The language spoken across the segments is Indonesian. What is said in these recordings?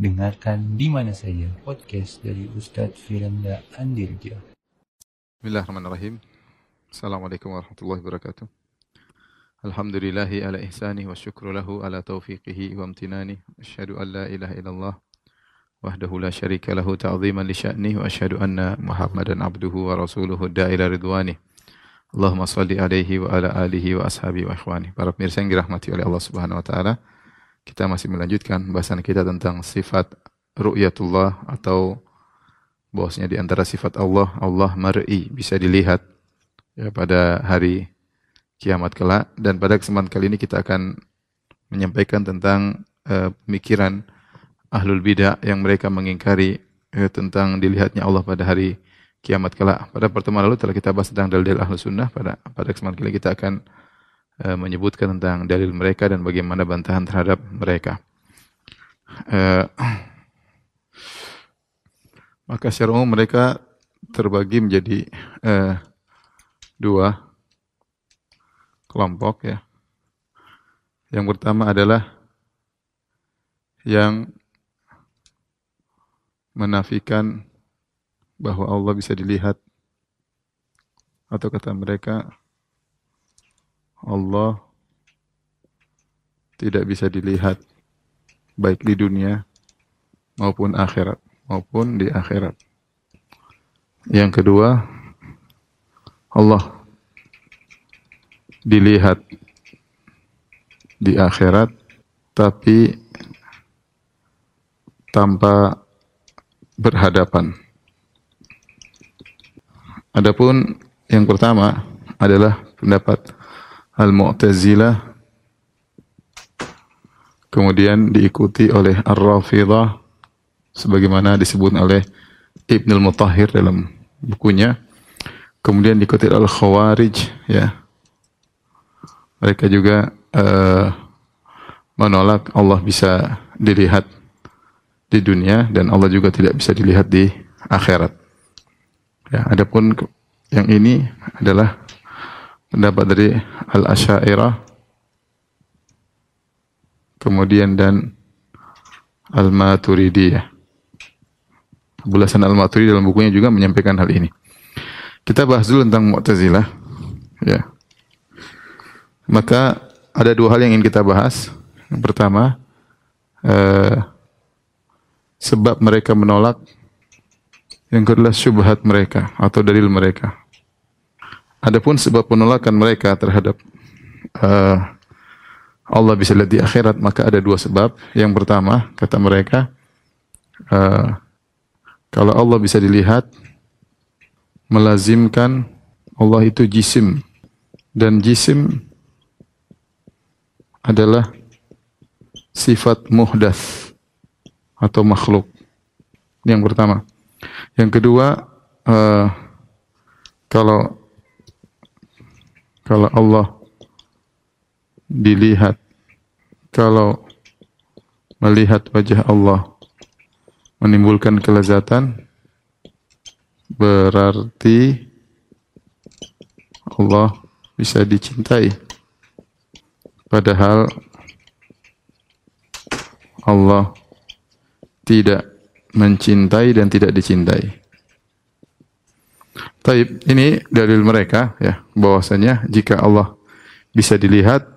Dengarkan di mana saja podcast dari Ustadz Firanda Andirja. Bismillahirrahmanirrahim. Assalamualaikum warahmatullahi wabarakatuh. Alhamdulillahi ala ihsanih wa syukru lahu ala taufiqihi wa amtinani. Asyhadu an la ilaha illallah wahdahu la syarika lahu ta'ziman li sya'nih wa asyhadu anna Muhammadan abduhu wa rasuluhu da'ila ridwanih. Allahumma salli alaihi wa ala alihi wa ashabihi wa ikhwani. Para pemirsa yang dirahmati oleh Allah Subhanahu wa taala, kita masih melanjutkan bahasan kita tentang sifat ru'yatullah atau bahwasanya di antara sifat Allah, Allah mar'i, bisa dilihat ya pada hari kiamat kelak dan pada kesempatan kali ini kita akan menyampaikan tentang uh, pemikiran ahlul bidah yang mereka mengingkari eh, tentang dilihatnya Allah pada hari kiamat kelak. Pada pertemuan lalu telah kita bahas tentang dalil-dalil ahlu sunnah. Pada pada kesempatan kali kita akan eh, menyebutkan tentang dalil mereka dan bagaimana bantahan terhadap mereka. Eh, maka secara umum mereka terbagi menjadi eh, dua kelompok ya. Yang pertama adalah yang menafikan bahwa Allah bisa dilihat atau kata mereka Allah tidak bisa dilihat baik di dunia maupun akhirat maupun di akhirat. Yang kedua Allah dilihat di akhirat tapi tanpa berhadapan. Adapun yang pertama adalah pendapat Al-Mu'tazilah kemudian diikuti oleh Ar-Rafidah sebagaimana disebut oleh Ibn al-Mutahhir dalam bukunya. Kemudian diikuti Al-Khawarij ya. Mereka juga uh, menolak Allah bisa dilihat di dunia dan Allah juga tidak bisa dilihat di akhirat. Ya, adapun yang ini adalah pendapat dari Al-Asy'ariyah kemudian dan Al-Maturidiyah. Bulasan Al-Maturidi dalam bukunya juga menyampaikan hal ini. Kita bahas dulu tentang Mu'tazilah. Ya. Maka ada dua hal yang ingin kita bahas. Yang pertama, eh, sebab mereka menolak yang kedua syubhat mereka atau dalil mereka. Adapun sebab penolakan mereka terhadap uh, Allah bisa lihat di akhirat maka ada dua sebab. Yang pertama kata mereka uh, kalau Allah bisa dilihat melazimkan Allah itu jisim dan jisim adalah sifat muhdas atau makhluk. Yang pertama. Yang kedua, uh, kalau kalau Allah dilihat, kalau melihat wajah Allah menimbulkan kelezatan, berarti Allah bisa dicintai. Padahal Allah tidak mencintai dan tidak dicintai. Taib, ini dalil mereka ya bahwasanya jika Allah bisa dilihat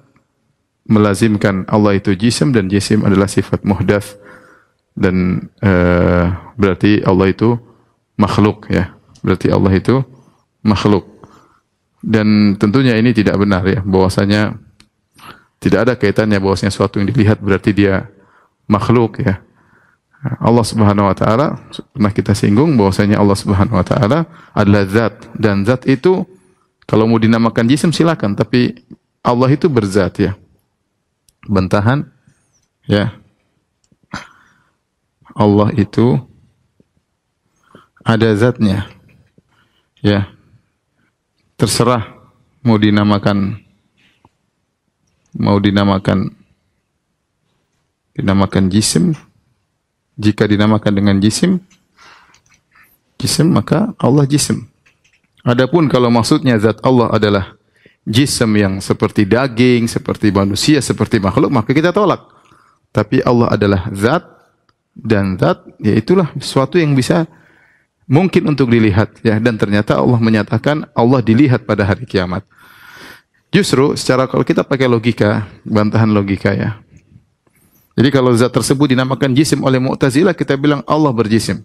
melazimkan Allah itu jisim dan jisim adalah sifat muhdaf dan uh, berarti Allah itu makhluk ya. Berarti Allah itu makhluk. Dan tentunya ini tidak benar ya bahwasanya tidak ada kaitannya bahwasanya sesuatu yang dilihat berarti dia makhluk ya. Allah Subhanahu wa taala pernah kita singgung bahwasanya Allah Subhanahu wa taala adalah zat dan zat itu kalau mau dinamakan jisim silakan tapi Allah itu berzat ya. Bentahan ya. Allah itu ada zatnya. Ya. Terserah mau dinamakan mau dinamakan dinamakan jisim jika dinamakan dengan jisim, jisim maka Allah jisim. Adapun kalau maksudnya zat Allah adalah jisim yang seperti daging, seperti manusia, seperti makhluk, maka kita tolak. Tapi Allah adalah zat dan zat, ya itulah sesuatu yang bisa mungkin untuk dilihat ya dan ternyata Allah menyatakan Allah dilihat pada hari kiamat. Justru secara kalau kita pakai logika, bantahan logika ya. Jadi kalau zat tersebut dinamakan jisim oleh Mu'tazilah kita bilang Allah berjisim.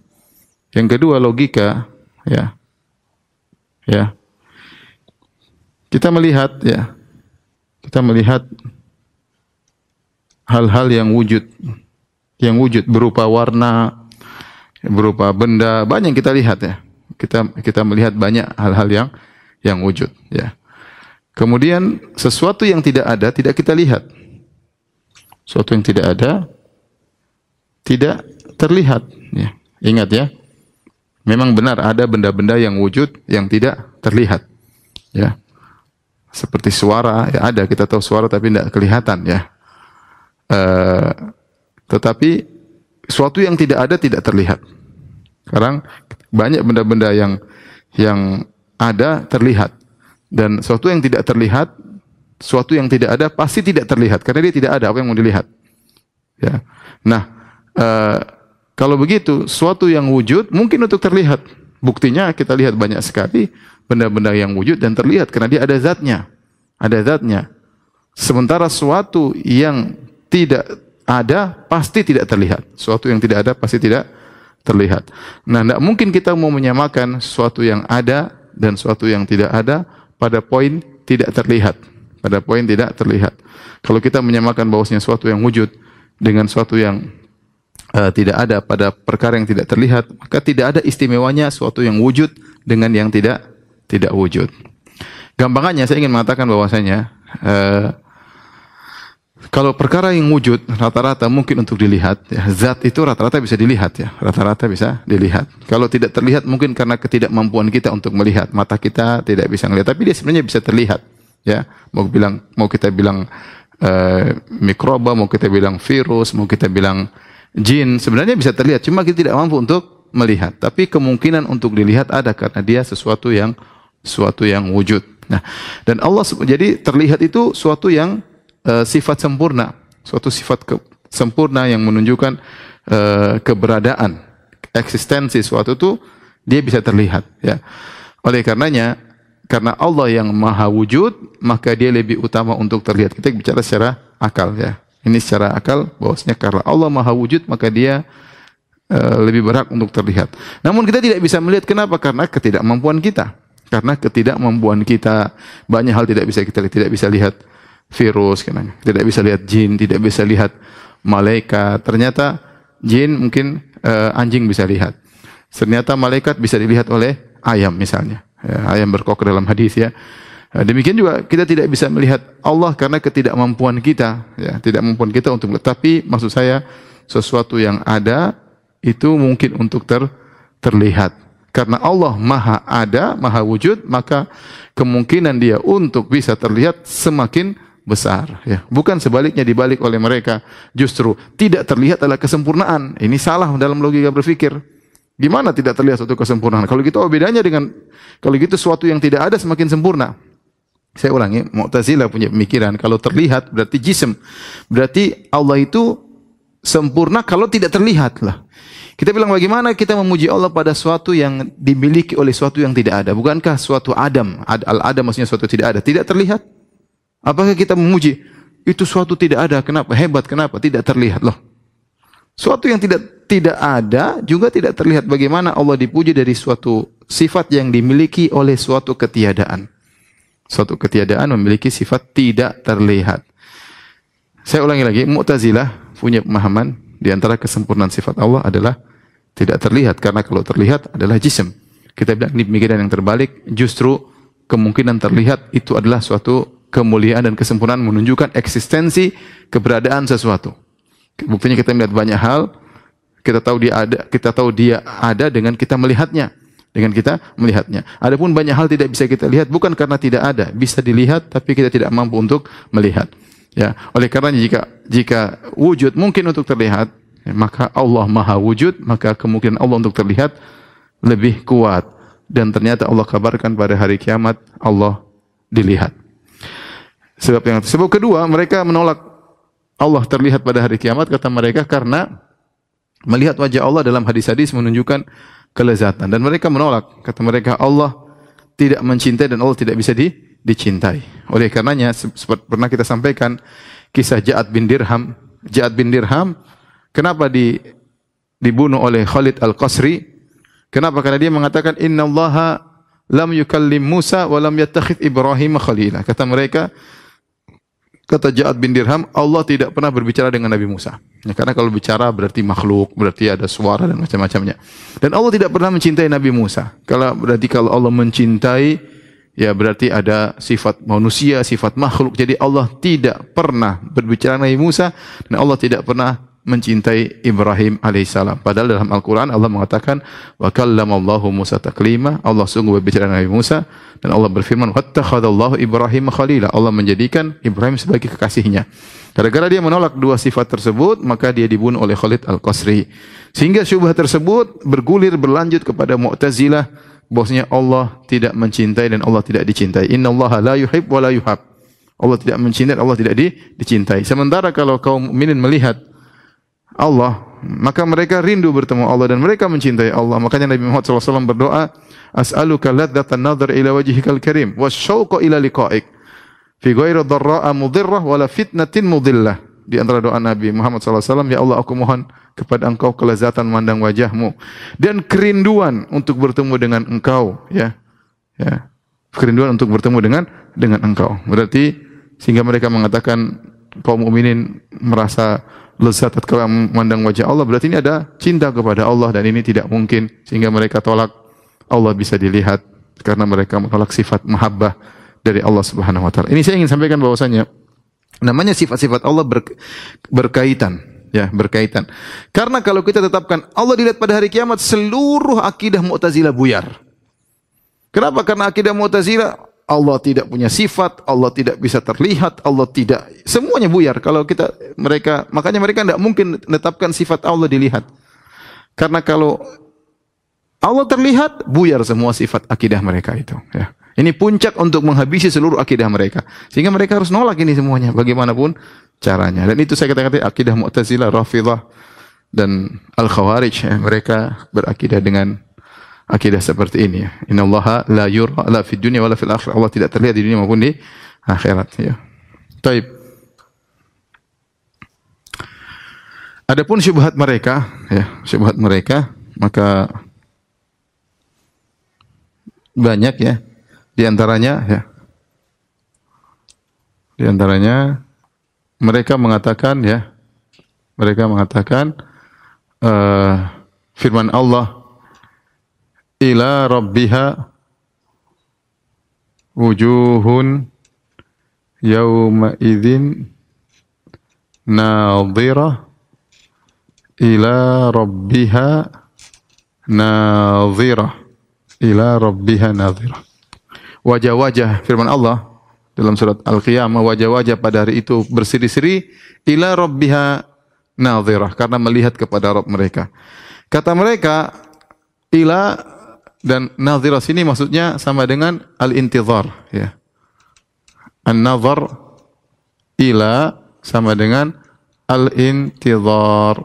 Yang kedua logika ya. Ya. Kita melihat ya. Kita melihat hal-hal yang wujud yang wujud berupa warna, berupa benda, banyak yang kita lihat ya. Kita kita melihat banyak hal-hal yang yang wujud ya. Kemudian sesuatu yang tidak ada tidak kita lihat. Sesuatu yang tidak ada tidak terlihat. Ya. Ingat ya, memang benar ada benda-benda yang wujud yang tidak terlihat. Ya, seperti suara ya ada kita tahu suara tapi tidak kelihatan ya. Uh, tetapi sesuatu yang tidak ada tidak terlihat. Sekarang banyak benda-benda yang yang ada terlihat. Dan sesuatu yang tidak terlihat, sesuatu yang tidak ada pasti tidak terlihat karena dia tidak ada apa yang mau dilihat. Ya. Nah, uh, kalau begitu, sesuatu yang wujud mungkin untuk terlihat. Buktinya kita lihat banyak sekali benda-benda yang wujud dan terlihat karena dia ada zatnya. Ada zatnya. Sementara sesuatu yang tidak ada pasti tidak terlihat. Sesuatu yang tidak ada pasti tidak terlihat. Nah, tidak mungkin kita mau menyamakan sesuatu yang ada dan sesuatu yang tidak ada pada poin tidak terlihat. Pada poin tidak terlihat. Kalau kita menyamakan bahwasanya sesuatu yang wujud dengan sesuatu yang uh, tidak ada pada perkara yang tidak terlihat, maka tidak ada istimewanya sesuatu yang wujud dengan yang tidak tidak wujud. Gampangannya saya ingin mengatakan bahwasanya uh, kalau perkara yang wujud rata-rata mungkin untuk dilihat, ya, zat itu rata-rata bisa dilihat ya, rata-rata bisa dilihat. Kalau tidak terlihat mungkin karena ketidakmampuan kita untuk melihat, mata kita tidak bisa melihat, tapi dia sebenarnya bisa terlihat. Ya, mau bilang mau kita bilang uh, mikroba, mau kita bilang virus, mau kita bilang jin, sebenarnya bisa terlihat, cuma kita tidak mampu untuk melihat. Tapi kemungkinan untuk dilihat ada karena dia sesuatu yang sesuatu yang wujud. Nah, dan Allah jadi terlihat itu suatu yang uh, sifat sempurna, suatu sifat ke, sempurna yang menunjukkan uh, keberadaan, eksistensi suatu itu dia bisa terlihat. Ya. Oleh karenanya, karena Allah yang maha wujud, maka dia lebih utama untuk terlihat. Kita bicara secara akal ya. Ini secara akal bahwasanya karena Allah maha wujud, maka dia uh, lebih berhak untuk terlihat. Namun kita tidak bisa melihat kenapa? Karena ketidakmampuan kita. Karena ketidakmampuan kita banyak hal tidak bisa kita tidak bisa lihat virus, kan? tidak bisa lihat jin, tidak bisa lihat malaikat. Ternyata jin mungkin uh, anjing bisa lihat. Ternyata malaikat bisa dilihat oleh ayam misalnya. Ya, ayam berkok dalam hadis ya. Eh, demikian juga kita tidak bisa melihat Allah karena ketidakmampuan kita, ya, tidak mampuan kita untuk tapi maksud saya sesuatu yang ada itu mungkin untuk ter, terlihat. Karena Allah Maha ada, Maha wujud, maka kemungkinan dia untuk bisa terlihat semakin besar ya. Bukan sebaliknya dibalik oleh mereka. Justru tidak terlihat adalah kesempurnaan. Ini salah dalam logika berpikir gimana tidak terlihat suatu kesempurnaan kalau gitu oh bedanya dengan kalau gitu sesuatu yang tidak ada semakin sempurna saya ulangi Mu'tazilah punya pemikiran kalau terlihat berarti jism berarti Allah itu sempurna kalau tidak terlihat lah kita bilang bagaimana kita memuji Allah pada sesuatu yang dimiliki oleh sesuatu yang tidak ada bukankah suatu adam al adam maksudnya suatu tidak ada tidak terlihat Apakah kita memuji itu suatu tidak ada? Kenapa? Hebat kenapa? Tidak terlihat loh. Suatu yang tidak tidak ada juga tidak terlihat bagaimana Allah dipuji dari suatu sifat yang dimiliki oleh suatu ketiadaan. Suatu ketiadaan memiliki sifat tidak terlihat. Saya ulangi lagi, Mu'tazilah punya pemahaman di antara kesempurnaan sifat Allah adalah tidak terlihat karena kalau terlihat adalah jism. Kita bilang ini pemikiran yang terbalik, justru kemungkinan terlihat itu adalah suatu kemuliaan dan kesempurnaan menunjukkan eksistensi keberadaan sesuatu. Buktinya kita melihat banyak hal, kita tahu dia ada, kita tahu dia ada dengan kita melihatnya, dengan kita melihatnya. Adapun banyak hal tidak bisa kita lihat bukan karena tidak ada, bisa dilihat tapi kita tidak mampu untuk melihat. Ya, oleh karena jika jika wujud mungkin untuk terlihat, ya, maka Allah Maha wujud, maka kemungkinan Allah untuk terlihat lebih kuat. Dan ternyata Allah kabarkan pada hari kiamat Allah dilihat. Sebab yang sebab kedua mereka menolak Allah terlihat pada hari kiamat kata mereka karena Melihat wajah Allah dalam hadis-hadis menunjukkan kelezatan dan mereka menolak. Kata mereka Allah tidak mencintai dan Allah tidak bisa di, dicintai. Oleh karenanya seperti pernah kita sampaikan kisah Ja'ad bin Dirham. Ja'ad bin Dirham kenapa di, dibunuh oleh Khalid Al-Qasri? Kenapa? Karena dia mengatakan Inna Allah lam yukallim Musa wa lam yattakhid Ibrahim khalila. Kata mereka, kata Ja'ad bin Dirham, Allah tidak pernah berbicara dengan Nabi Musa. Ya, karena kalau bicara berarti makhluk, berarti ada suara dan macam-macamnya. Dan Allah tidak pernah mencintai Nabi Musa. Kalau berarti kalau Allah mencintai, ya berarti ada sifat manusia, sifat makhluk. Jadi Allah tidak pernah berbicara Nabi Musa dan Allah tidak pernah mencintai Ibrahim alaihissalam. Padahal dalam Al-Quran Allah mengatakan, wa kallamallahu Musa taklima. Allah sungguh berbicara dengan Nabi Musa dan Allah berfirman, wattakhadallahu Ibrahim khalila. Allah menjadikan Ibrahim sebagai kekasihnya. Gara-gara dia menolak dua sifat tersebut, maka dia dibunuh oleh Khalid Al-Qasri. Sehingga syubhat tersebut bergulir berlanjut kepada Mu'tazilah bahwasanya Allah tidak mencintai dan Allah tidak dicintai. Inna Allah la yuhib wa la yuhab. Allah tidak mencintai, Allah tidak di, dicintai. Sementara kalau kaum mukminin melihat Allah, maka mereka rindu bertemu Allah dan mereka mencintai Allah. Makanya Nabi Muhammad SAW berdoa, As'aluka ladzatan nadhar ila wajhikal karim, wasyauqa ila liqa'ik. Fi ghairi dharra'a mudhirrah wala fitnatin mudillah. Di antara doa Nabi Muhammad SAW, Ya Allah aku mohon kepada engkau kelezatan memandang wajahmu. Dan kerinduan untuk bertemu dengan engkau. Ya, ya. Kerinduan untuk bertemu dengan dengan engkau. Berarti sehingga mereka mengatakan kaum mukminin merasa lezat tatkala memandang wajah Allah berarti ini ada cinta kepada Allah dan ini tidak mungkin sehingga mereka tolak Allah bisa dilihat karena mereka menolak sifat mahabbah dari Allah Subhanahu wa taala. Ini saya ingin sampaikan bahwasanya namanya sifat-sifat Allah ber, berkaitan ya berkaitan. Karena kalau kita tetapkan Allah dilihat pada hari kiamat seluruh akidah Mu'tazilah buyar. Kenapa? Karena akidah Mu'tazilah Allah tidak punya sifat, Allah tidak bisa terlihat, Allah tidak semuanya buyar. Kalau kita mereka makanya mereka tidak mungkin menetapkan sifat Allah dilihat. Karena kalau Allah terlihat, buyar semua sifat akidah mereka itu. Ya. Ini puncak untuk menghabisi seluruh akidah mereka. Sehingga mereka harus nolak ini semuanya, bagaimanapun caranya. Dan itu saya katakan akidah Mu'tazilah, Rafidah, dan Al-Khawarij. Ya. Mereka berakidah dengan akidah seperti ini ya. Innallaha la yura la fid dunya wala fil akhirah. Allah tidak terlihat di dunia maupun di akhirat ya. Taib. Adapun syubhat mereka ya, syubhat mereka maka banyak ya. Di antaranya ya. Di antaranya mereka mengatakan ya, mereka mengatakan uh, firman Allah ila rabbiha wujuhun yawma idzin nadhirah ila rabbiha nadhirah ila rabbiha nadhirah wajah-wajah firman Allah dalam surat Al-Qiyamah wajah-wajah pada hari itu berseri-seri ila rabbiha nadhirah karena melihat kepada Rabb mereka. Kata mereka ila dan nadhirah sini maksudnya sama dengan al-intizar ya. An-nazar ila sama dengan al-intizar.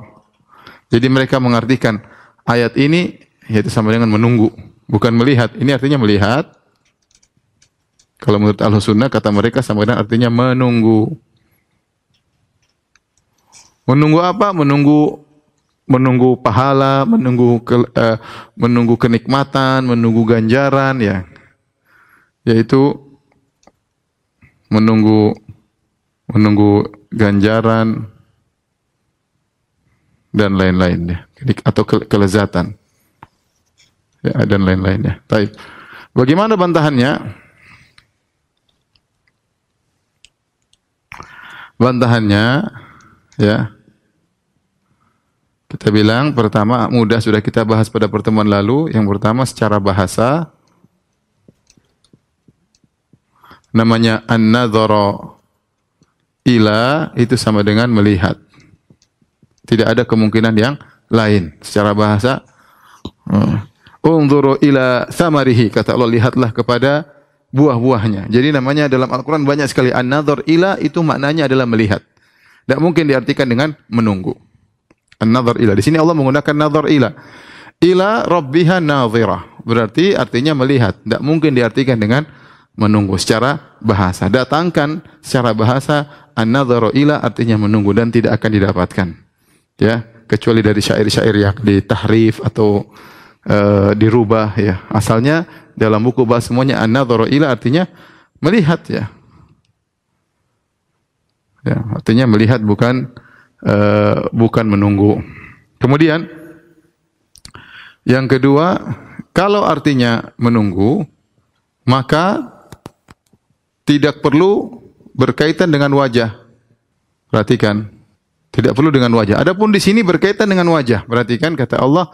Jadi mereka mengartikan ayat ini yaitu sama dengan menunggu, bukan melihat. Ini artinya melihat. Kalau menurut Al-Sunnah kata mereka sama dengan artinya menunggu. Menunggu apa? Menunggu menunggu pahala, menunggu ke, uh, menunggu kenikmatan, menunggu ganjaran ya. Yaitu menunggu menunggu ganjaran dan lain-lain ya. Atau ke, kelezatan. Ya, dan lain-lainnya. Baik. Bagaimana bantahannya? Bantahannya ya kita bilang pertama mudah sudah kita bahas pada pertemuan lalu. Yang pertama secara bahasa namanya an-nadhara ila itu sama dengan melihat. Tidak ada kemungkinan yang lain secara bahasa. Hmm. Unzuru ila samarihi kata Allah lihatlah kepada buah-buahnya. Jadi namanya dalam Al-Qur'an banyak sekali an-nadhar ila itu maknanya adalah melihat. Tidak mungkin diartikan dengan menunggu. An-nazar ila. Di sini Allah menggunakan nazar ila. Ila rabbiha nadhirah. Berarti artinya melihat. Tidak mungkin diartikan dengan menunggu secara bahasa. Datangkan secara bahasa an-nadharu ila artinya menunggu dan tidak akan didapatkan. Ya, kecuali dari syair-syair yang ditahrif atau uh, dirubah ya. Asalnya dalam buku bahasa semuanya an-nadharu ila artinya melihat ya. Ya, artinya melihat bukan uh, bukan menunggu. Kemudian yang kedua, kalau artinya menunggu, maka tidak perlu berkaitan dengan wajah. Perhatikan, tidak perlu dengan wajah. Adapun di sini berkaitan dengan wajah. Perhatikan kata Allah,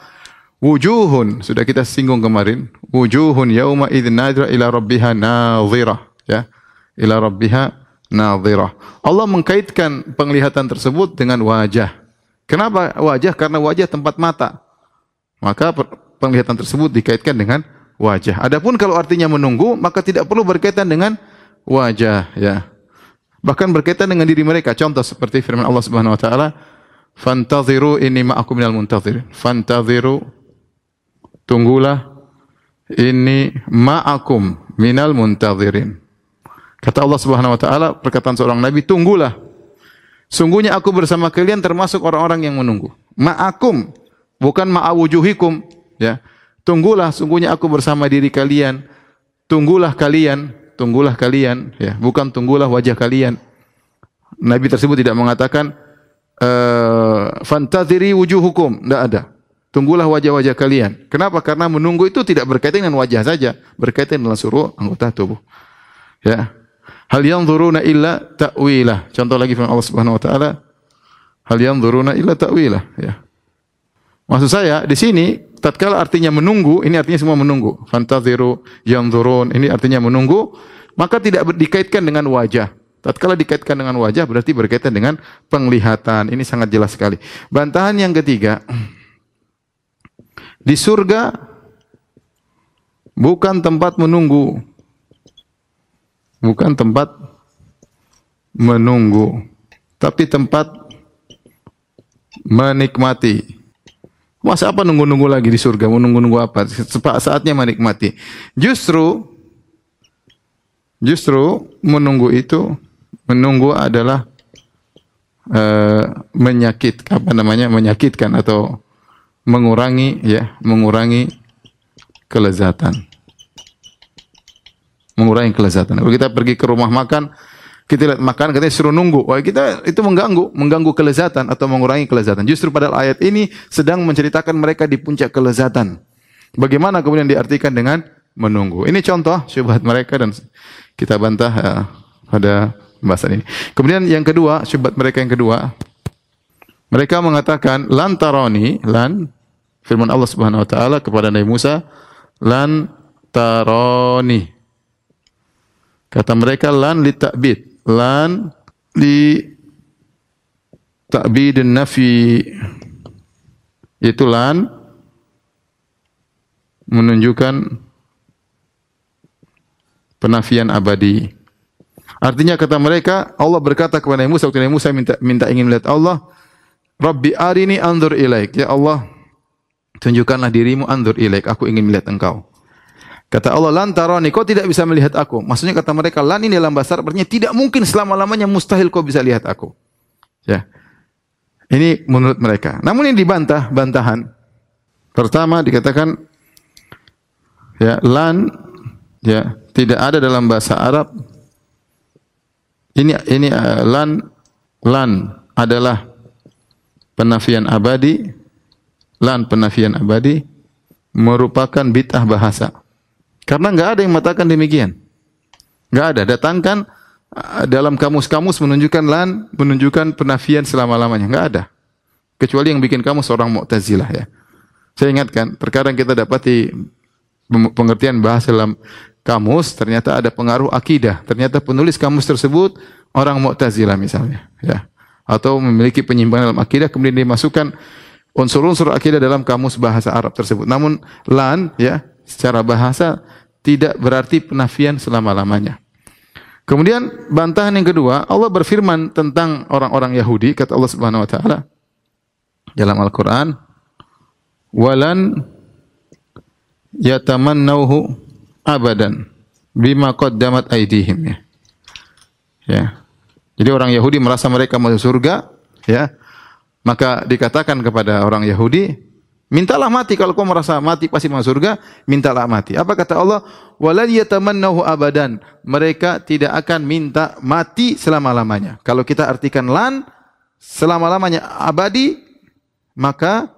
wujuhun sudah kita singgung kemarin, wujuhun yauma idzin nadira ila rabbiha nadhirah, ya. Ila rabbiha nadhirah. Allah mengkaitkan penglihatan tersebut dengan wajah. Kenapa wajah? Karena wajah tempat mata. Maka penglihatan tersebut dikaitkan dengan wajah. Adapun kalau artinya menunggu, maka tidak perlu berkaitan dengan wajah, ya. Bahkan berkaitan dengan diri mereka. Contoh seperti firman Allah Subhanahu wa taala, "Fantaziru ini ma'akum minal muntazir." Fantaziru tunggulah ini ma'akum minal muntazirin. Kata Allah Subhanahu wa taala, perkataan seorang nabi, tunggulah. Sungguhnya aku bersama kalian termasuk orang-orang yang menunggu. Ma'akum, bukan ma'awujuhikum, ya. Tunggulah, sungguhnya aku bersama diri kalian. Tunggulah kalian, tunggulah kalian, ya. Bukan tunggulah wajah kalian. Nabi tersebut tidak mengatakan uh, fantaziri wujuhukum, tidak ada. Tunggulah wajah-wajah kalian. Kenapa? Karena menunggu itu tidak berkaitan dengan wajah saja, berkaitan dengan seluruh anggota tubuh. Ya. Hal yanzuruna illa ta'wilah. Contoh lagi firman Allah Subhanahu wa taala, hal yanzuruna illa ta'wilah, ya. Maksud saya di sini tatkala artinya menunggu, ini artinya semua menunggu. Fantaziru yanzurun, ini artinya menunggu, maka tidak dikaitkan dengan wajah. Tatkala dikaitkan dengan wajah berarti berkaitan dengan penglihatan. Ini sangat jelas sekali. Bantahan yang ketiga, di surga bukan tempat menunggu, bukan tempat menunggu, tapi tempat menikmati. Masa apa nunggu-nunggu lagi di surga? Mau nunggu-nunggu apa? Saatnya menikmati. Justru justru menunggu itu menunggu adalah uh, menyakit apa namanya? menyakitkan atau mengurangi ya, mengurangi kelezatan mengurangi kelezatan. Kalau kita pergi ke rumah makan, kita lihat makan, kita suruh nunggu. Wah, kita itu mengganggu, mengganggu kelezatan atau mengurangi kelezatan. Justru pada ayat ini sedang menceritakan mereka di puncak kelezatan. Bagaimana kemudian diartikan dengan menunggu. Ini contoh syubhat mereka dan kita bantah ya, pada pembahasan ini. Kemudian yang kedua, syubhat mereka yang kedua, mereka mengatakan lan taroni, lan firman Allah Subhanahu wa taala kepada Nabi Musa, lan taroni. Kata mereka lan li ta'bid. Lan li ta'bid nafi. Itu lan menunjukkan penafian abadi. Artinya kata mereka, Allah berkata kepada Musa, waktu Musa minta, minta ingin melihat Allah, Rabbi arini anzur ilaik. Ya Allah, tunjukkanlah dirimu anzur ilaik. Aku ingin melihat engkau. Kata Allah, lantaroni, kau tidak bisa melihat aku. Maksudnya kata mereka, lan ini dalam bahasa Arab, artinya tidak mungkin selama-lamanya mustahil kau bisa lihat aku. Ya. Ini menurut mereka. Namun ini dibantah, bantahan. Pertama dikatakan, ya, lan, ya, tidak ada dalam bahasa Arab. Ini, ini uh, lan, lan adalah penafian abadi, lan penafian abadi, merupakan bid'ah bahasa. Karena enggak ada yang mengatakan demikian. Enggak ada. Datangkan uh, dalam kamus-kamus menunjukkan lan, menunjukkan penafian selama-lamanya. Enggak ada. Kecuali yang bikin kamu seorang Mu'tazilah ya. Saya ingatkan, terkadang kita dapati pengertian bahasa dalam kamus ternyata ada pengaruh akidah. Ternyata penulis kamus tersebut orang Mu'tazilah misalnya, ya. Atau memiliki penyimpangan dalam akidah kemudian dimasukkan unsur-unsur akidah dalam kamus bahasa Arab tersebut. Namun lan ya secara bahasa tidak berarti penafian selama-lamanya. Kemudian bantahan yang kedua, Allah berfirman tentang orang-orang Yahudi, kata Allah Subhanahu wa taala, dalam Al-Qur'an walan yatamannauhu abadan bima qaddamat aydihim ya. Ya. Jadi orang Yahudi merasa mereka masuk surga, ya. Maka dikatakan kepada orang Yahudi, mintalah mati kalau kau merasa mati pasti masuk surga, mintalah mati. Apa kata Allah? Walan yatamannahu abadan. Mereka tidak akan minta mati selama-lamanya. Kalau kita artikan lan selama-lamanya abadi, maka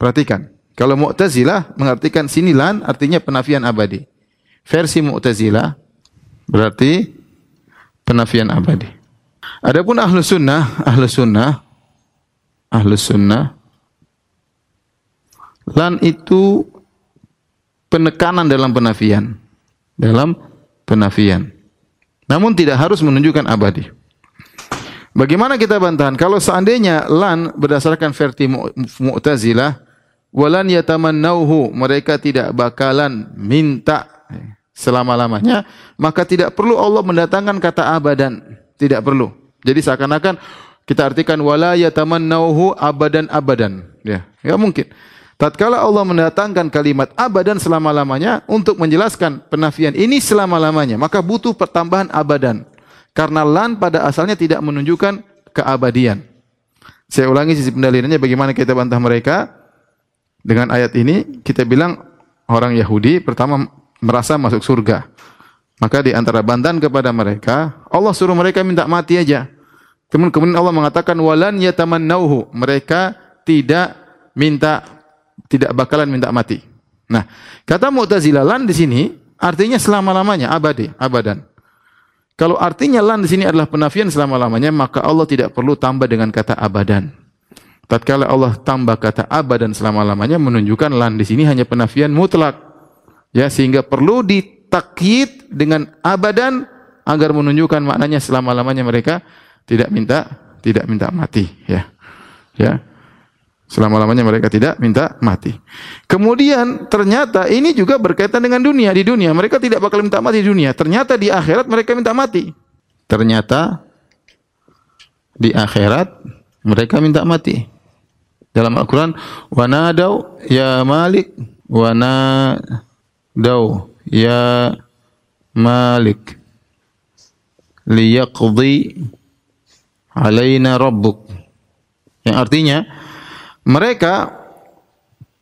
perhatikan. Kalau Mu'tazilah mengartikan sini lan artinya penafian abadi. Versi Mu'tazilah berarti penafian abadi. Adapun ahlu sunnah, ahlu sunnah, ahlu sunnah, lan itu penekanan dalam penafian, dalam penafian. Namun tidak harus menunjukkan abadi. Bagaimana kita bantahan? Kalau seandainya lan berdasarkan versi Mu'tazilah, walan yatamannauhu, mereka tidak bakalan minta selama-lamanya, maka tidak perlu Allah mendatangkan kata abadan, tidak perlu. Jadi seakan-akan kita artikan wala yatamannauhu abadan abadan, ya. Ya mungkin. Tatkala Allah mendatangkan kalimat abadan selama-lamanya untuk menjelaskan penafian ini selama-lamanya, maka butuh pertambahan abadan. Karena lan pada asalnya tidak menunjukkan keabadian. Saya ulangi sisi pendalilannya bagaimana kita bantah mereka dengan ayat ini kita bilang orang Yahudi pertama merasa masuk surga. Maka di antara bantahan kepada mereka, Allah suruh mereka minta mati aja. Kemudian, Allah mengatakan walan yatamannauhu. Mereka tidak minta tidak bakalan minta mati. Nah, kata Mu'tazilah lan di sini artinya selama-lamanya, abadi, abadan. Kalau artinya lan di sini adalah penafian selama-lamanya, maka Allah tidak perlu tambah dengan kata abadan. Tatkala Allah tambah kata abadan selama-lamanya menunjukkan lan di sini hanya penafian mutlak. Ya, sehingga perlu ditakyid dengan abadan agar menunjukkan maknanya selama-lamanya mereka tidak minta tidak minta mati, ya. Ya. Selama-lamanya mereka tidak minta mati. Kemudian ternyata ini juga berkaitan dengan dunia. Di dunia mereka tidak bakal minta mati di dunia. Ternyata di akhirat mereka minta mati. Ternyata di akhirat mereka minta mati. Dalam Al-Quran, wanadau ya Malik, wanadau ya Malik, liyaqdi alaina rabbuk. Yang artinya, mereka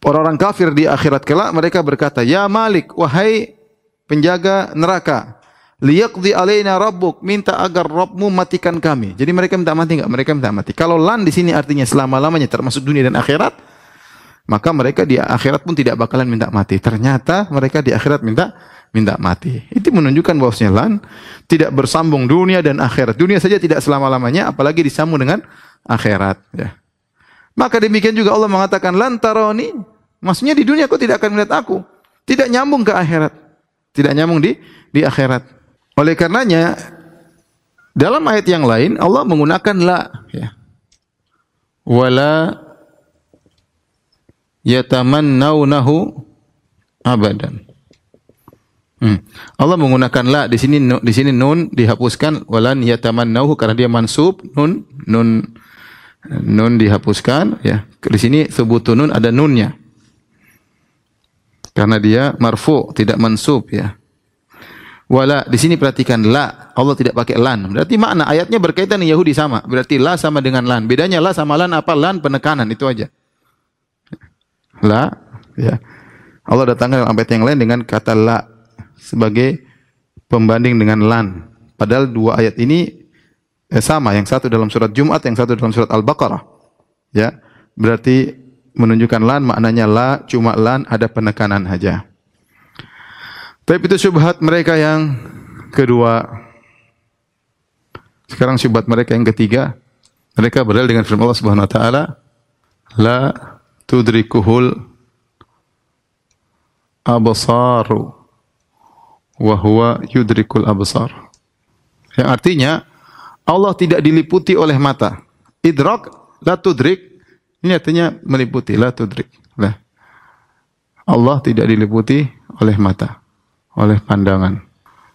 orang-orang kafir di akhirat kelak mereka berkata, "Ya Malik, wahai penjaga neraka, liyaqdi alaina rabbuk, minta agar Rabbmu matikan kami." Jadi mereka minta mati enggak? Mereka minta mati. Kalau lan di sini artinya selama-lamanya termasuk dunia dan akhirat, maka mereka di akhirat pun tidak bakalan minta mati. Ternyata mereka di akhirat minta minta mati. Itu menunjukkan bahwasanya lan tidak bersambung dunia dan akhirat. Dunia saja tidak selama-lamanya apalagi disambung dengan akhirat, ya. Maka demikian juga Allah mengatakan lantaroni, maksudnya di dunia kau tidak akan melihat aku. Tidak nyambung ke akhirat. Tidak nyambung di di akhirat. Oleh karenanya dalam ayat yang lain Allah menggunakan la ya. Wala yatamannaunahu abadan. Hmm. Allah menggunakan la di sini di sini nun dihapuskan walan yatamannauhu karena dia mansub nun nun nun dihapuskan ya. Di sini sebut nun ada nunnya. Karena dia marfu, tidak mansub ya. Wala di sini perhatikan la, Allah tidak pakai lan. Berarti makna ayatnya berkaitan dengan Yahudi sama. Berarti la sama dengan lan. Bedanya la sama lan apa? Lan penekanan itu aja. La ya. Allah datangkan dalam ayat yang lain dengan kata la sebagai pembanding dengan lan. Padahal dua ayat ini eh, sama, yang satu dalam surat Jumat, yang satu dalam surat Al-Baqarah. Ya, berarti menunjukkan lan maknanya la cuma lan ada penekanan saja. Tapi itu syubhat mereka yang kedua. Sekarang syubhat mereka yang ketiga. Mereka berdalil dengan firman Allah Subhanahu wa taala, la tudrikuhul absaru wa huwa yudrikul absar. Yang artinya Allah tidak diliputi oleh mata. Idrak la tudrik ini artinya meliputi la tudrik. Lah. Allah tidak diliputi oleh mata, oleh pandangan.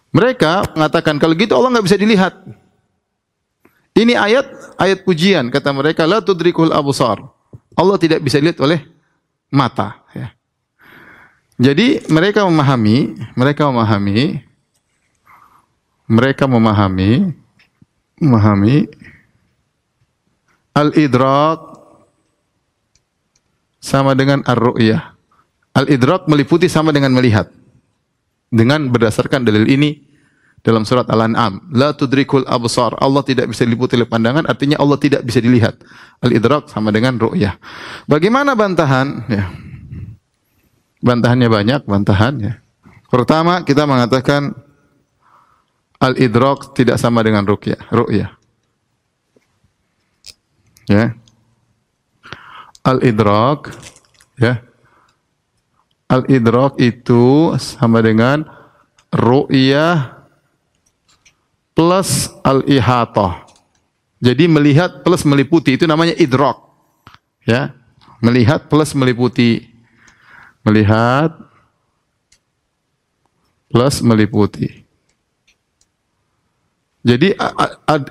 Mereka mengatakan kalau gitu Allah nggak bisa dilihat. Ini ayat ayat pujian kata mereka la tudrikul absar. Allah tidak bisa dilihat oleh mata. Ya. Jadi mereka memahami, mereka memahami, mereka memahami, memahami al-idrak sama dengan ar-ru'yah. Al-idrak meliputi sama dengan melihat. Dengan berdasarkan dalil ini dalam surat Al-An'am, la tudrikul absar. Allah tidak bisa diliputi oleh pandangan, artinya Allah tidak bisa dilihat. Al-idrak sama dengan ru'yah. Bagaimana bantahan? Ya. Bantahannya banyak, bantahan ya. Pertama, kita mengatakan al-idrak tidak sama dengan ru'yah. Ru'yah. Ya. Al-idrak ya Al-idrak itu sama dengan ru'yah plus al-ihatah. Jadi melihat plus meliputi itu namanya idrak. Ya. Melihat plus meliputi. Melihat plus meliputi. Jadi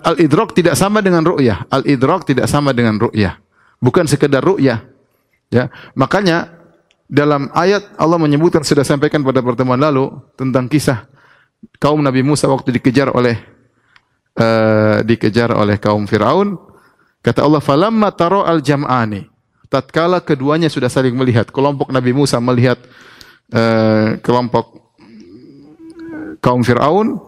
al-idrak tidak sama dengan ru'yah. Al-idrak tidak sama dengan ru'yah. Bukan sekedar ru'yah. Ya. Makanya dalam ayat Allah menyebutkan sudah sampaikan pada pertemuan lalu tentang kisah kaum Nabi Musa waktu dikejar oleh uh, dikejar oleh kaum Firaun kata Allah falamma taro al jam'ani tatkala keduanya sudah saling melihat kelompok Nabi Musa melihat uh, kelompok kaum Firaun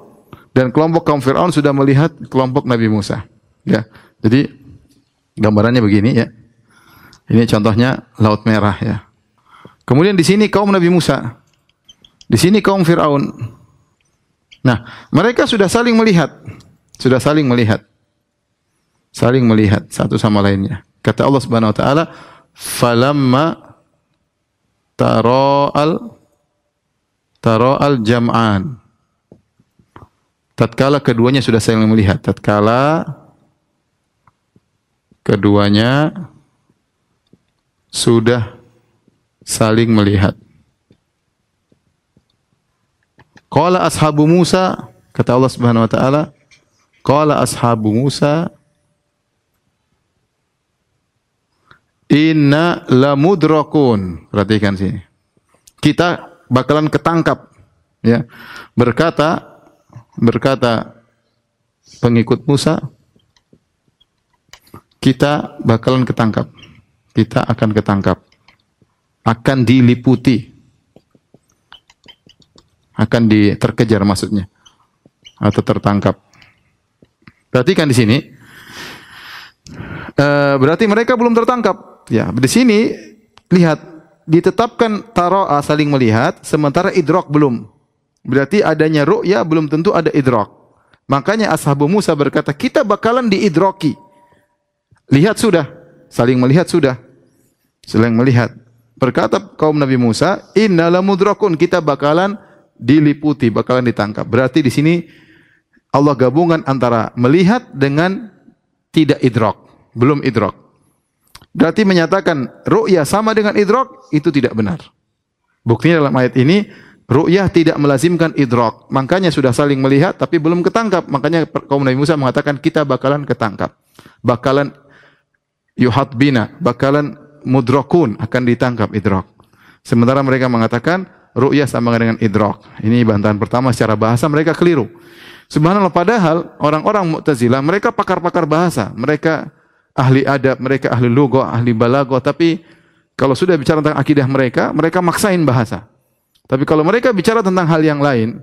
dan kelompok kaum Firaun sudah melihat kelompok Nabi Musa ya jadi gambarannya begini ya ini contohnya laut merah ya Kemudian di sini kaum Nabi Musa. Di sini kaum Firaun. Nah, mereka sudah saling melihat. Sudah saling melihat. Saling melihat satu sama lainnya. Kata Allah Subhanahu wa taala, "Falamma tara'al tara'al jam'an." Tatkala keduanya sudah saling melihat, tatkala keduanya sudah saling melihat. Qala ashabu Musa, kata Allah Subhanahu wa taala, qala ashabu Musa Inna lamudrakun. Perhatikan sini. Kita bakalan ketangkap. Ya. Berkata berkata pengikut Musa, kita bakalan ketangkap. Kita akan ketangkap akan diliputi akan diterkejar maksudnya atau tertangkap. Perhatikan di sini. E, berarti mereka belum tertangkap. Ya, di sini lihat ditetapkan taro'a saling melihat sementara idrok belum. Berarti adanya ru'ya belum tentu ada idrok. Makanya ashabu Musa berkata, kita bakalan diidroki. Lihat sudah, saling melihat sudah. Saling melihat. Berkata kaum Nabi Musa, "Inna lamudrakun, kita bakalan diliputi, bakalan ditangkap." Berarti di sini Allah gabungan antara melihat dengan tidak idrak, belum idrak. Berarti menyatakan ru'yah sama dengan idrak itu tidak benar. Buktinya dalam ayat ini ru'yah tidak melazimkan idrak. Makanya sudah saling melihat tapi belum ketangkap. Makanya kaum Nabi Musa mengatakan kita bakalan ketangkap. Bakalan yuhat bina, bakalan mudrakun akan ditangkap idrak. Sementara mereka mengatakan ru'yah sama dengan idrak. Ini bantahan pertama secara bahasa mereka keliru. Subhanallah padahal orang-orang Mu'tazilah mereka pakar-pakar bahasa, mereka ahli adab, mereka ahli logo, ahli balago, tapi kalau sudah bicara tentang akidah mereka, mereka maksain bahasa. Tapi kalau mereka bicara tentang hal yang lain,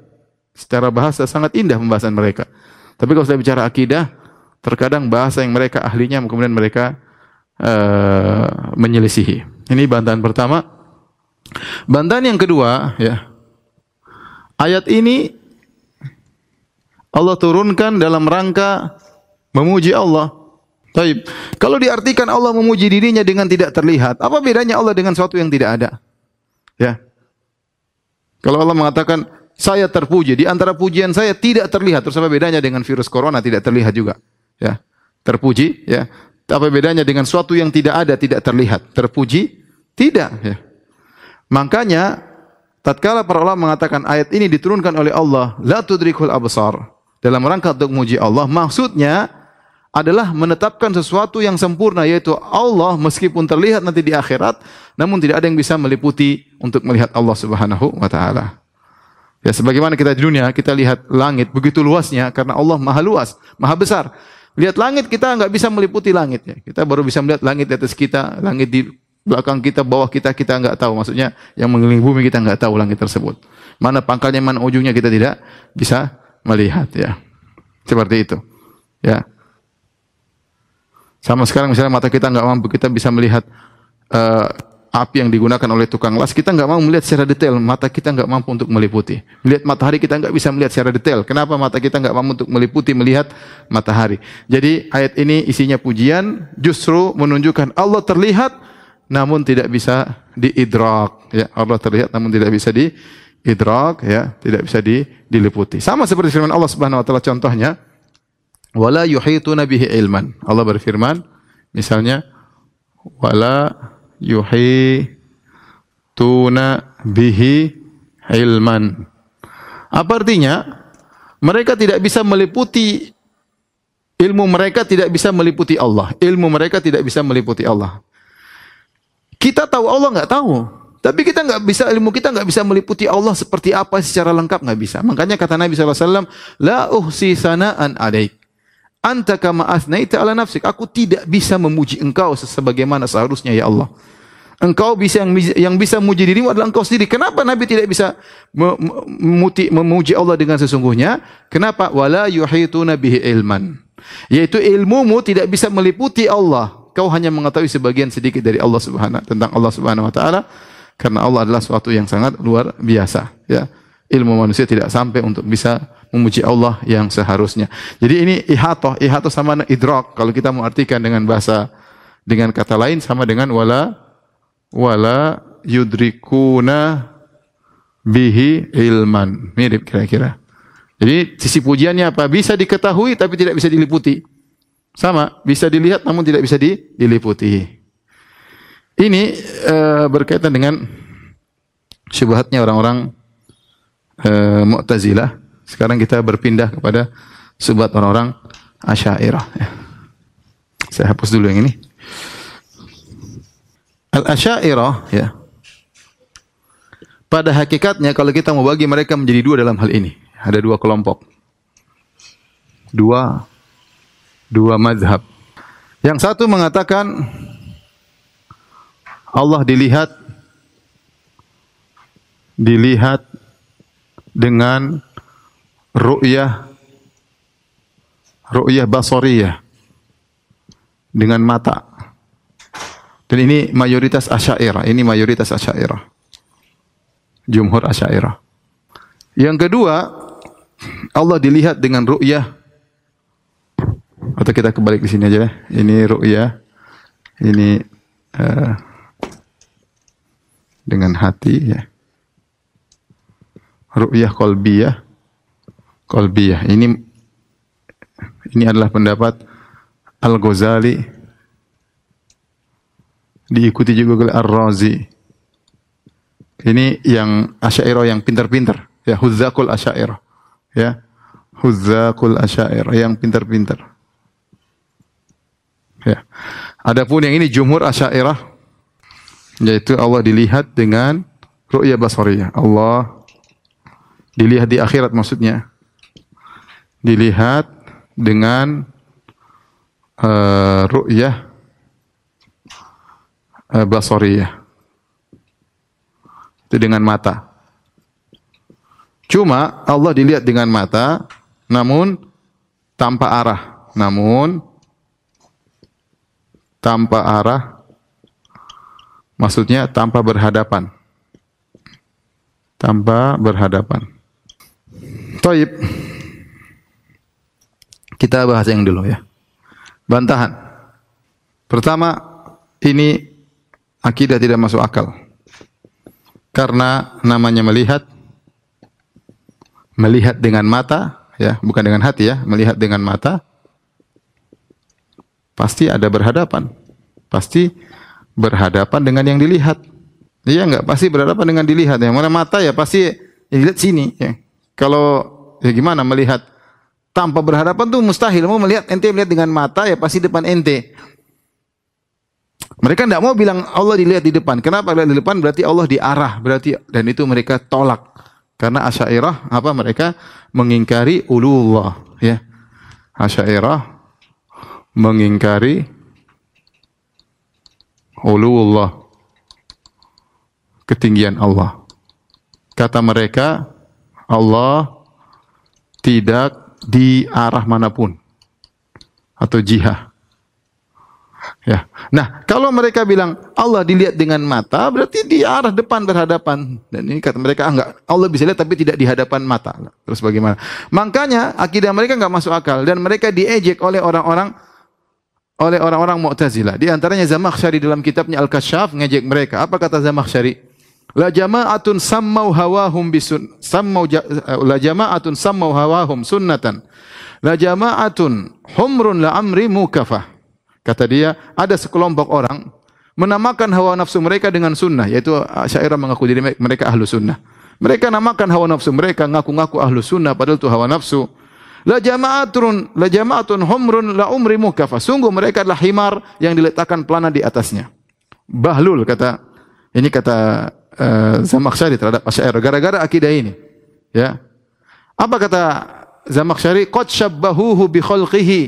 secara bahasa sangat indah pembahasan mereka. Tapi kalau sudah bicara akidah, terkadang bahasa yang mereka ahlinya kemudian mereka uh, menyelisihi. Ini bantahan pertama. Bantahan yang kedua, ya. Ayat ini Allah turunkan dalam rangka memuji Allah. Taib. Kalau diartikan Allah memuji dirinya dengan tidak terlihat, apa bedanya Allah dengan sesuatu yang tidak ada? Ya. Kalau Allah mengatakan saya terpuji, di antara pujian saya tidak terlihat, terus apa bedanya dengan virus corona tidak terlihat juga? Ya. Terpuji, ya. Apa bedanya dengan suatu yang tidak ada, tidak terlihat? Terpuji? Tidak. Ya. Makanya, tatkala para ulama mengatakan ayat ini diturunkan oleh Allah, la tudrikul absar. Dalam rangka untuk memuji Allah, maksudnya adalah menetapkan sesuatu yang sempurna yaitu Allah meskipun terlihat nanti di akhirat namun tidak ada yang bisa meliputi untuk melihat Allah Subhanahu wa taala. Ya sebagaimana kita di dunia kita lihat langit begitu luasnya karena Allah Maha luas, Maha besar. Lihat langit kita nggak bisa meliputi langit ya. Kita baru bisa melihat langit di atas kita, langit di belakang kita, bawah kita kita nggak tahu. Maksudnya yang mengelilingi bumi kita nggak tahu langit tersebut. Mana pangkalnya, mana ujungnya kita tidak bisa melihat ya. Seperti itu. Ya. Sama sekarang misalnya mata kita nggak mampu, kita bisa melihat uh, api yang digunakan oleh tukang las, kita nggak mau melihat secara detail, mata kita nggak mampu untuk meliputi. Melihat matahari kita nggak bisa melihat secara detail. Kenapa mata kita nggak mampu untuk meliputi melihat matahari? Jadi ayat ini isinya pujian, justru menunjukkan Allah terlihat, namun tidak bisa diidrak. Ya, Allah terlihat, namun tidak bisa diidrak, ya, tidak bisa di, diliputi. Sama seperti firman Allah Subhanahu Wa Taala contohnya, wala yuhituna bihi ilman. Allah berfirman misalnya wala yuhituna bihi ilman. Apa artinya? Mereka tidak bisa meliputi ilmu mereka tidak bisa meliputi Allah. Ilmu mereka tidak bisa meliputi Allah. Kita tahu Allah nggak tahu. Tapi kita nggak bisa ilmu kita nggak bisa meliputi Allah seperti apa secara lengkap nggak bisa. Makanya kata Nabi SAW, la uhsi sanaan alaik anta kama asnaita ala nafsik. Aku tidak bisa memuji engkau sebagaimana seharusnya ya Allah. Engkau bisa yang, yang bisa memuji dirimu adalah engkau sendiri. Kenapa Nabi tidak bisa memuji Allah dengan sesungguhnya? Kenapa? Wala yuhituna bihi ilman. Yaitu ilmumu tidak bisa meliputi Allah. Kau hanya mengetahui sebagian sedikit dari Allah Subhanahu tentang Allah Subhanahu wa taala karena Allah adalah suatu yang sangat luar biasa, ya. Ilmu manusia tidak sampai untuk bisa memuji Allah yang seharusnya. Jadi ini ihatoh, ihatoh sama idrak. Kalau kita mengartikan dengan bahasa dengan kata lain sama dengan wala wala yudrikuna bihi ilman. Mirip kira-kira. Jadi sisi pujiannya apa? Bisa diketahui tapi tidak bisa diliputi. Sama, bisa dilihat namun tidak bisa diliputi. Ini uh, berkaitan dengan syubhatnya orang-orang uh, Mu'tazilah sekarang kita berpindah kepada subat orang-orang Asy'ariyah ya. Saya hapus dulu yang ini. Al-Asy'ariyah ya. Pada hakikatnya kalau kita mau bagi mereka menjadi dua dalam hal ini, ada dua kelompok. Dua dua mazhab. Yang satu mengatakan Allah dilihat dilihat dengan ru'yah ru'yah basariyah dengan mata. Dan ini mayoritas Asy'ariyah, ini mayoritas Asy'ariyah. Jumhur Asy'ariyah. Yang kedua, Allah dilihat dengan ru'yah atau kita kembali ke sini aja ya. Ini ru'yah. Ini uh, dengan hati ya. Ru'yah qalbiyah qalbiyah. Ini ini adalah pendapat Al-Ghazali diikuti juga oleh Ar-Razi. Ini yang Asy'ariyah yang pintar-pintar, ya Huzzaqul Asy'ariyah. Ya. Huzzaqul Asy'ariyah yang pintar-pintar. Ya. Adapun yang ini jumhur Asy'ariyah yaitu Allah dilihat dengan ru'ya basariyah. Allah dilihat di akhirat maksudnya dilihat dengan uh, ru'yah uh, basoriyah. Itu dengan mata. Cuma Allah dilihat dengan mata, namun tanpa arah. Namun tanpa arah, maksudnya tanpa berhadapan. Tanpa berhadapan. Taib. Kita bahas yang dulu ya. Bantahan. Pertama, ini akidah tidak masuk akal. Karena namanya melihat melihat dengan mata ya, bukan dengan hati ya, melihat dengan mata pasti ada berhadapan. Pasti berhadapan dengan yang dilihat. Iya enggak? Pasti berhadapan dengan dilihat. Yang mana mata ya pasti ya dilihat sini ya. Kalau ya gimana melihat tanpa berhadapan tuh mustahil. Mau melihat ente melihat dengan mata ya pasti depan ente. Mereka tidak mau bilang Allah dilihat di depan. Kenapa lihat di depan? Berarti Allah diarah. Berarti dan itu mereka tolak. Karena Asy'ariyah apa mereka mengingkari ulullah ya. Asy'ariyah mengingkari ulullah ketinggian Allah. Kata mereka Allah tidak di arah mana pun atau jihah. Ya. Nah, kalau mereka bilang Allah dilihat dengan mata, berarti di arah depan berhadapan. Dan ini kata mereka ah, enggak, Allah bisa lihat tapi tidak di hadapan mata. Terus bagaimana? Makanya akidah mereka enggak masuk akal dan mereka diejek oleh orang-orang oleh orang-orang Mu'tazilah. Di antaranya Zamakhsyari dalam kitabnya Al-Kasyaf ngejek mereka. Apa kata Zamakhsyari? La jama'atun sammau hawahum bisun sammau la jama'atun sammau hawahum sunnatan. La jama'atun humrun la amri mukafah. Kata dia, ada sekelompok orang menamakan hawa nafsu mereka dengan sunnah, yaitu syairah mengaku diri mereka ahlu sunnah. Mereka namakan hawa nafsu mereka ngaku-ngaku ahlu sunnah, padahal itu hawa nafsu. La jama'atun, la jama'atun humrun la umri mukafa. Sungguh mereka adalah himar yang diletakkan pelana di atasnya. Bahlul kata, ini kata uh, Zamakhsyari terhadap Asy'ariyah gara-gara akidah ini. Ya. Apa kata Zamakhsyari? Qad syabbahuhu bi khalqihi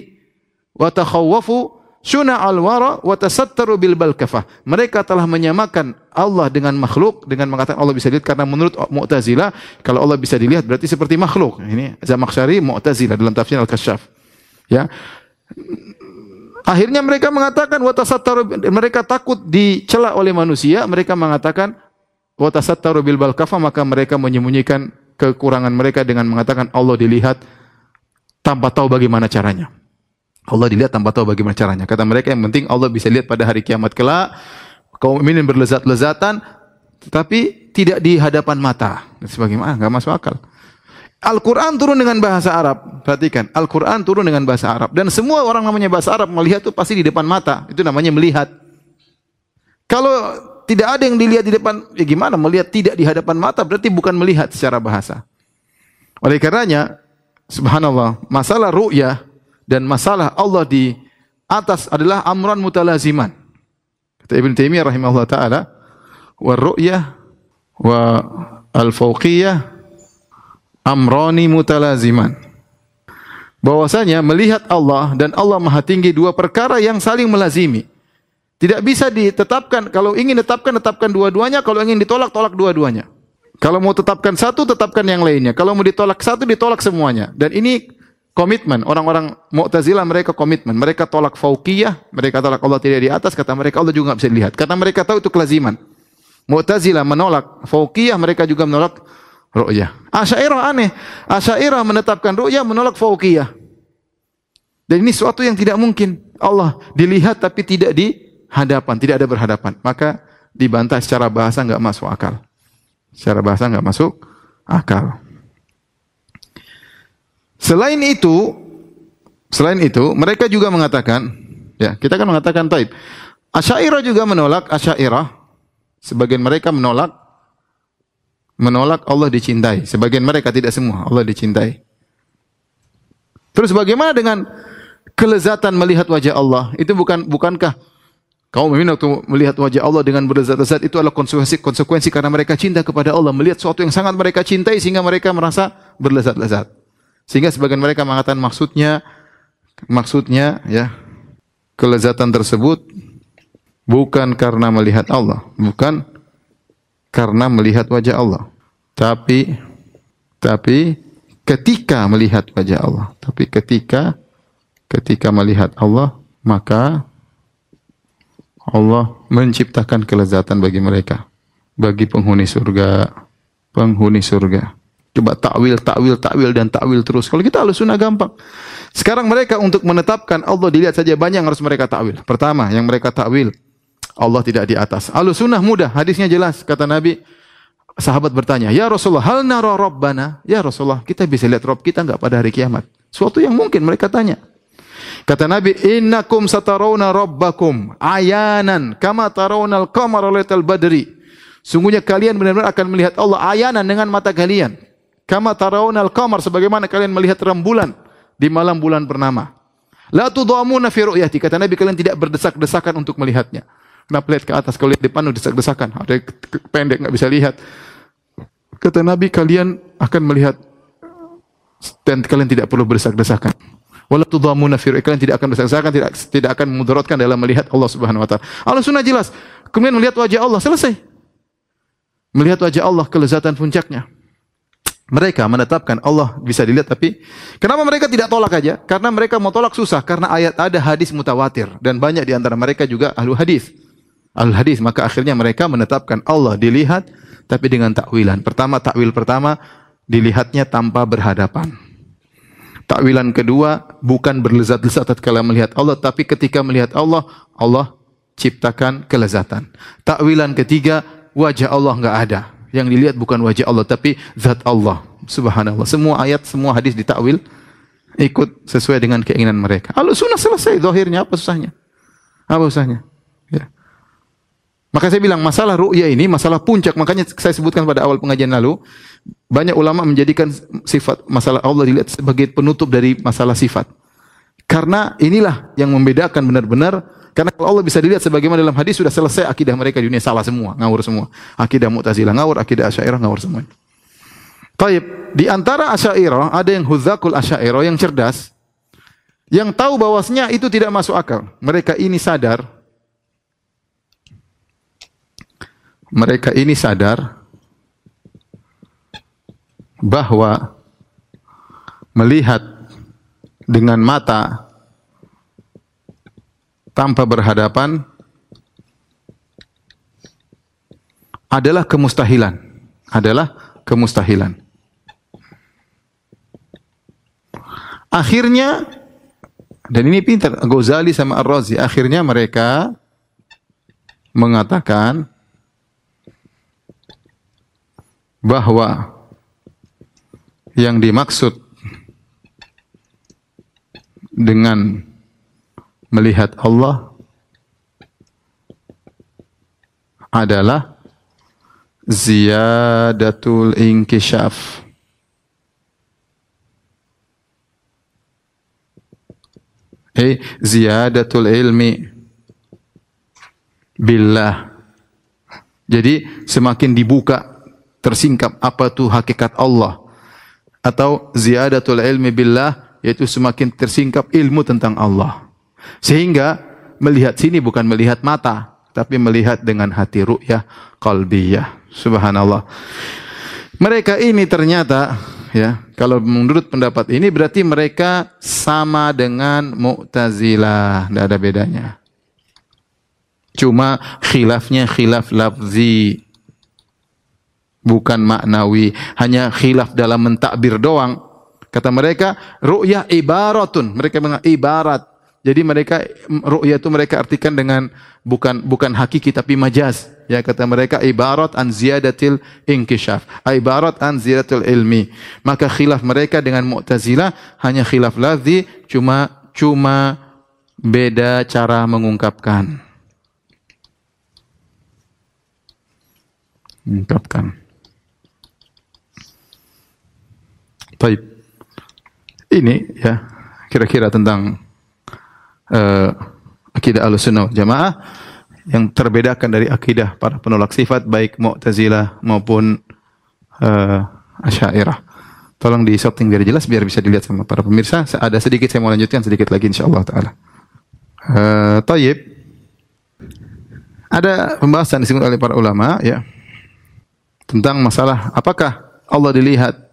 wa takhawwafu Syuna al-wara wa tasattaru bil balkafah. Mereka telah menyamakan Allah dengan makhluk dengan mengatakan Allah bisa dilihat karena menurut Mu'tazilah kalau Allah bisa dilihat berarti seperti makhluk. Ini Zamakhsyari Mu'tazilah dalam tafsir Al-Kasyaf. Ya. Akhirnya mereka mengatakan wa tasattaru mereka takut dicela oleh manusia, mereka mengatakan wa tasattaru bil balkafah maka mereka menyembunyikan kekurangan mereka dengan mengatakan Allah dilihat tanpa tahu bagaimana caranya. Allah dilihat tanpa tahu bagaimana caranya. Kata mereka yang penting Allah bisa lihat pada hari kiamat kelak. Kaum mukminin berlezat-lezatan tetapi tidak di hadapan mata. Sebagaimana enggak masuk akal. Al-Quran turun dengan bahasa Arab. Perhatikan, Al-Quran turun dengan bahasa Arab. Dan semua orang namanya bahasa Arab melihat itu pasti di depan mata. Itu namanya melihat. Kalau tidak ada yang dilihat di depan, ya gimana? Melihat tidak di hadapan mata berarti bukan melihat secara bahasa. Oleh karenanya, subhanallah, masalah ru'yah dan masalah Allah di atas adalah amran mutalaziman. Kata Ibn Taimiyah rahimahullah taala, wa ru'yah wa al-fauqiyah amrani mutalaziman. Bahwasanya melihat Allah dan Allah Maha Tinggi dua perkara yang saling melazimi. Tidak bisa ditetapkan kalau ingin tetapkan tetapkan dua-duanya, kalau ingin ditolak tolak dua-duanya. Kalau mau tetapkan satu tetapkan yang lainnya. Kalau mau ditolak satu ditolak semuanya. Dan ini komitmen. Orang-orang Mu'tazilah mereka komitmen. Mereka tolak fauqiyah, mereka tolak Allah tidak di atas, kata mereka Allah juga tidak bisa dilihat. Karena mereka tahu itu kelaziman. Mu'tazilah menolak fauqiyah, mereka juga menolak ru'yah. Asy'ariyah aneh. Asy'ariyah menetapkan ru'yah, menolak fauqiyah. Dan ini suatu yang tidak mungkin. Allah dilihat tapi tidak di hadapan, tidak ada berhadapan. Maka dibantah secara bahasa enggak masuk akal. Secara bahasa enggak masuk akal. Selain itu, selain itu, mereka juga mengatakan, ya, kita kan mengatakan taib. Asyairah juga menolak Asyairah. Sebagian mereka menolak menolak Allah dicintai. Sebagian mereka tidak semua Allah dicintai. Terus bagaimana dengan kelezatan melihat wajah Allah? Itu bukan bukankah kaum mukminin waktu melihat wajah Allah dengan berlezat-lezat itu adalah konsekuensi konsekuensi karena mereka cinta kepada Allah, melihat sesuatu yang sangat mereka cintai sehingga mereka merasa berlezat-lezat. Sehingga sebagian mereka mengatakan maksudnya maksudnya ya kelezatan tersebut bukan karena melihat Allah, bukan karena melihat wajah Allah, tapi tapi ketika melihat wajah Allah, tapi ketika ketika melihat Allah maka Allah menciptakan kelezatan bagi mereka, bagi penghuni surga, penghuni surga. Coba takwil, takwil, takwil dan takwil terus. Kalau kita halus sunnah gampang. Sekarang mereka untuk menetapkan Allah dilihat saja banyak yang harus mereka takwil. Pertama, yang mereka takwil Allah tidak di atas. Halus sunnah mudah, hadisnya jelas. Kata Nabi, sahabat bertanya, Ya Rasulullah, hal nara Rabbana? Ya Rasulullah, kita bisa lihat Rabb kita enggak pada hari kiamat? Suatu yang mungkin mereka tanya. Kata Nabi, Innakum satarawna Rabbakum ayanan kama tarawnal qamara lailatal badri. Sungguhnya kalian benar-benar akan melihat Allah ayanan dengan mata kalian. Kama tarawunal qamar sebagaimana kalian melihat rembulan di malam bulan purnama. La tudhamuna fi ru'yati. Kata Nabi kalian tidak berdesak-desakan untuk melihatnya. Kenapa lihat ke atas? Kalau lihat depan udah desak-desakan. Ada pendek nggak bisa lihat. Kata Nabi kalian akan melihat dan kalian tidak perlu berdesak-desakan. Wala tudhamuna fi. Kalian tidak akan berdesak-desakan, tidak tidak akan memudaratkan dalam melihat Allah Subhanahu wa taala. Allah sunnah jelas. Kemudian melihat wajah Allah selesai. Melihat wajah Allah kelezatan puncaknya. Mereka menetapkan Allah bisa dilihat tapi kenapa mereka tidak tolak aja? Karena mereka mau tolak susah karena ayat ada hadis mutawatir dan banyak di antara mereka juga ahlu hadis. Ahlu hadis maka akhirnya mereka menetapkan Allah dilihat tapi dengan takwilan. Pertama takwil pertama dilihatnya tanpa berhadapan. Takwilan kedua bukan berlezat-lezat tatkala melihat Allah tapi ketika melihat Allah Allah ciptakan kelezatan. Takwilan ketiga wajah Allah enggak ada yang dilihat bukan wajah Allah tapi zat Allah. Subhanallah. Semua ayat, semua hadis ditakwil ikut sesuai dengan keinginan mereka. Kalau sunnah selesai, zahirnya apa susahnya? Apa susahnya? Maka saya bilang masalah ru'ya ini masalah puncak. Makanya saya sebutkan pada awal pengajian lalu, banyak ulama menjadikan sifat masalah Allah dilihat sebagai penutup dari masalah sifat. Karena inilah yang membedakan benar-benar karena kalau Allah bisa dilihat sebagaimana dalam hadis sudah selesai akidah mereka di dunia salah semua, ngawur semua. Akidah Mu'tazilah ngawur, akidah Asy'ariyah ngawur semua. Taib, di antara Asy'ariyah ada yang hudzakul Asy'ariyah yang cerdas yang tahu bahwasanya itu tidak masuk akal. Mereka ini sadar mereka ini sadar bahwa melihat dengan mata tanpa berhadapan adalah kemustahilan. Adalah kemustahilan. Akhirnya dan ini pintar Ghazali sama Ar-Razi akhirnya mereka mengatakan bahwa yang dimaksud dengan melihat Allah adalah ziyadatul inkishaf. Eh, ziyadatul ilmi billah. Jadi semakin dibuka tersingkap apa itu hakikat Allah atau ziyadatul ilmi billah yaitu semakin tersingkap ilmu tentang Allah. Sehingga melihat sini bukan melihat mata, tapi melihat dengan hati ru'yah qalbiyah. Subhanallah. Mereka ini ternyata ya, kalau menurut pendapat ini berarti mereka sama dengan Mu'tazilah, tidak ada bedanya. Cuma khilafnya khilaf lafzi bukan maknawi, hanya khilaf dalam mentakbir doang. Kata mereka, ru'yah ibaratun. Mereka mengatakan ibarat. Jadi mereka ru'ya itu mereka artikan dengan bukan bukan hakiki tapi majaz. Ya kata mereka ibarat an ziyadatil inkishaf. Ibarat an ziyadatil ilmi. Maka khilaf mereka dengan Mu'tazilah hanya khilaf lafzi cuma cuma beda cara mengungkapkan. Mengungkapkan. Baik. Ini ya kira-kira tentang uh, akidah Ahlussunnah Jamaah yang terbedakan dari akidah para penolak sifat baik Mu'tazilah maupun uh, Asy'ariyah. Tolong di setting biar jelas biar bisa dilihat sama para pemirsa. Ada sedikit saya mau lanjutkan sedikit lagi insyaallah taala. Uh, Tayyib. Ada pembahasan disebut oleh para ulama ya tentang masalah apakah Allah dilihat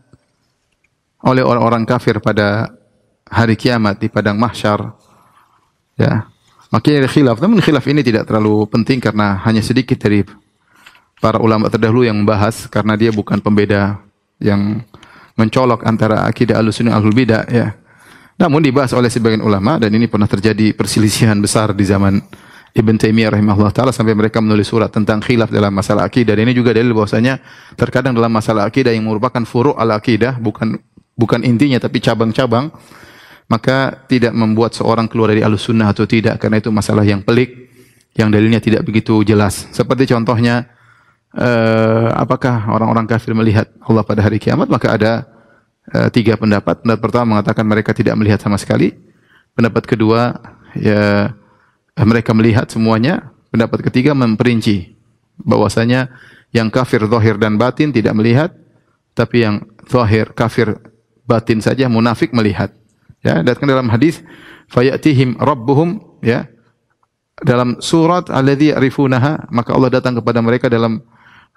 oleh orang-orang kafir pada hari kiamat di padang mahsyar Ya. Makanya ada khilaf. Namun khilaf ini tidak terlalu penting karena hanya sedikit dari para ulama terdahulu yang membahas karena dia bukan pembeda yang mencolok antara akidah Ahlussunnah Ahlul Bidah ya. Namun dibahas oleh sebagian ulama dan ini pernah terjadi perselisihan besar di zaman Ibn Taimiyah rahimahullah taala sampai mereka menulis surat tentang khilaf dalam masalah akidah. Dan ini juga dalil bahwasanya terkadang dalam masalah akidah yang merupakan furu' al akidah bukan bukan intinya tapi cabang-cabang maka tidak membuat seorang keluar dari alus sunnah atau tidak karena itu masalah yang pelik yang dalilnya tidak begitu jelas seperti contohnya uh, apakah orang-orang kafir melihat Allah pada hari kiamat maka ada uh, tiga pendapat. Pendapat pertama mengatakan mereka tidak melihat sama sekali. Pendapat kedua ya mereka melihat semuanya. Pendapat ketiga memperinci bahwasanya yang kafir zahir dan batin tidak melihat, tapi yang zahir kafir batin saja munafik melihat. Ya, datang dalam hadis fayatihim rabbuhum ya dalam surat alladzi ya'rifunaha maka Allah datang kepada mereka dalam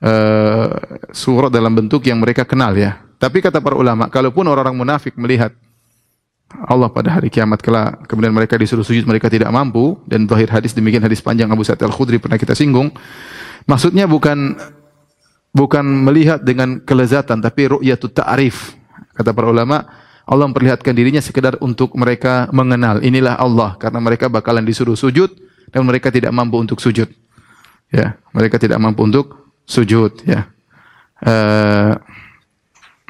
uh, surat dalam bentuk yang mereka kenal ya. Tapi kata para ulama, kalaupun orang-orang munafik melihat Allah pada hari kiamat kelak kemudian mereka disuruh sujud mereka tidak mampu dan zahir hadis demikian hadis panjang Abu Sa'id Al-Khudri pernah kita singgung maksudnya bukan bukan melihat dengan kelezatan tapi ru'yatut ta'rif kata para ulama Allah memperlihatkan dirinya sekedar untuk mereka mengenal. Inilah Allah karena mereka bakalan disuruh sujud dan mereka tidak mampu untuk sujud. Ya mereka tidak mampu untuk sujud ya. Uh,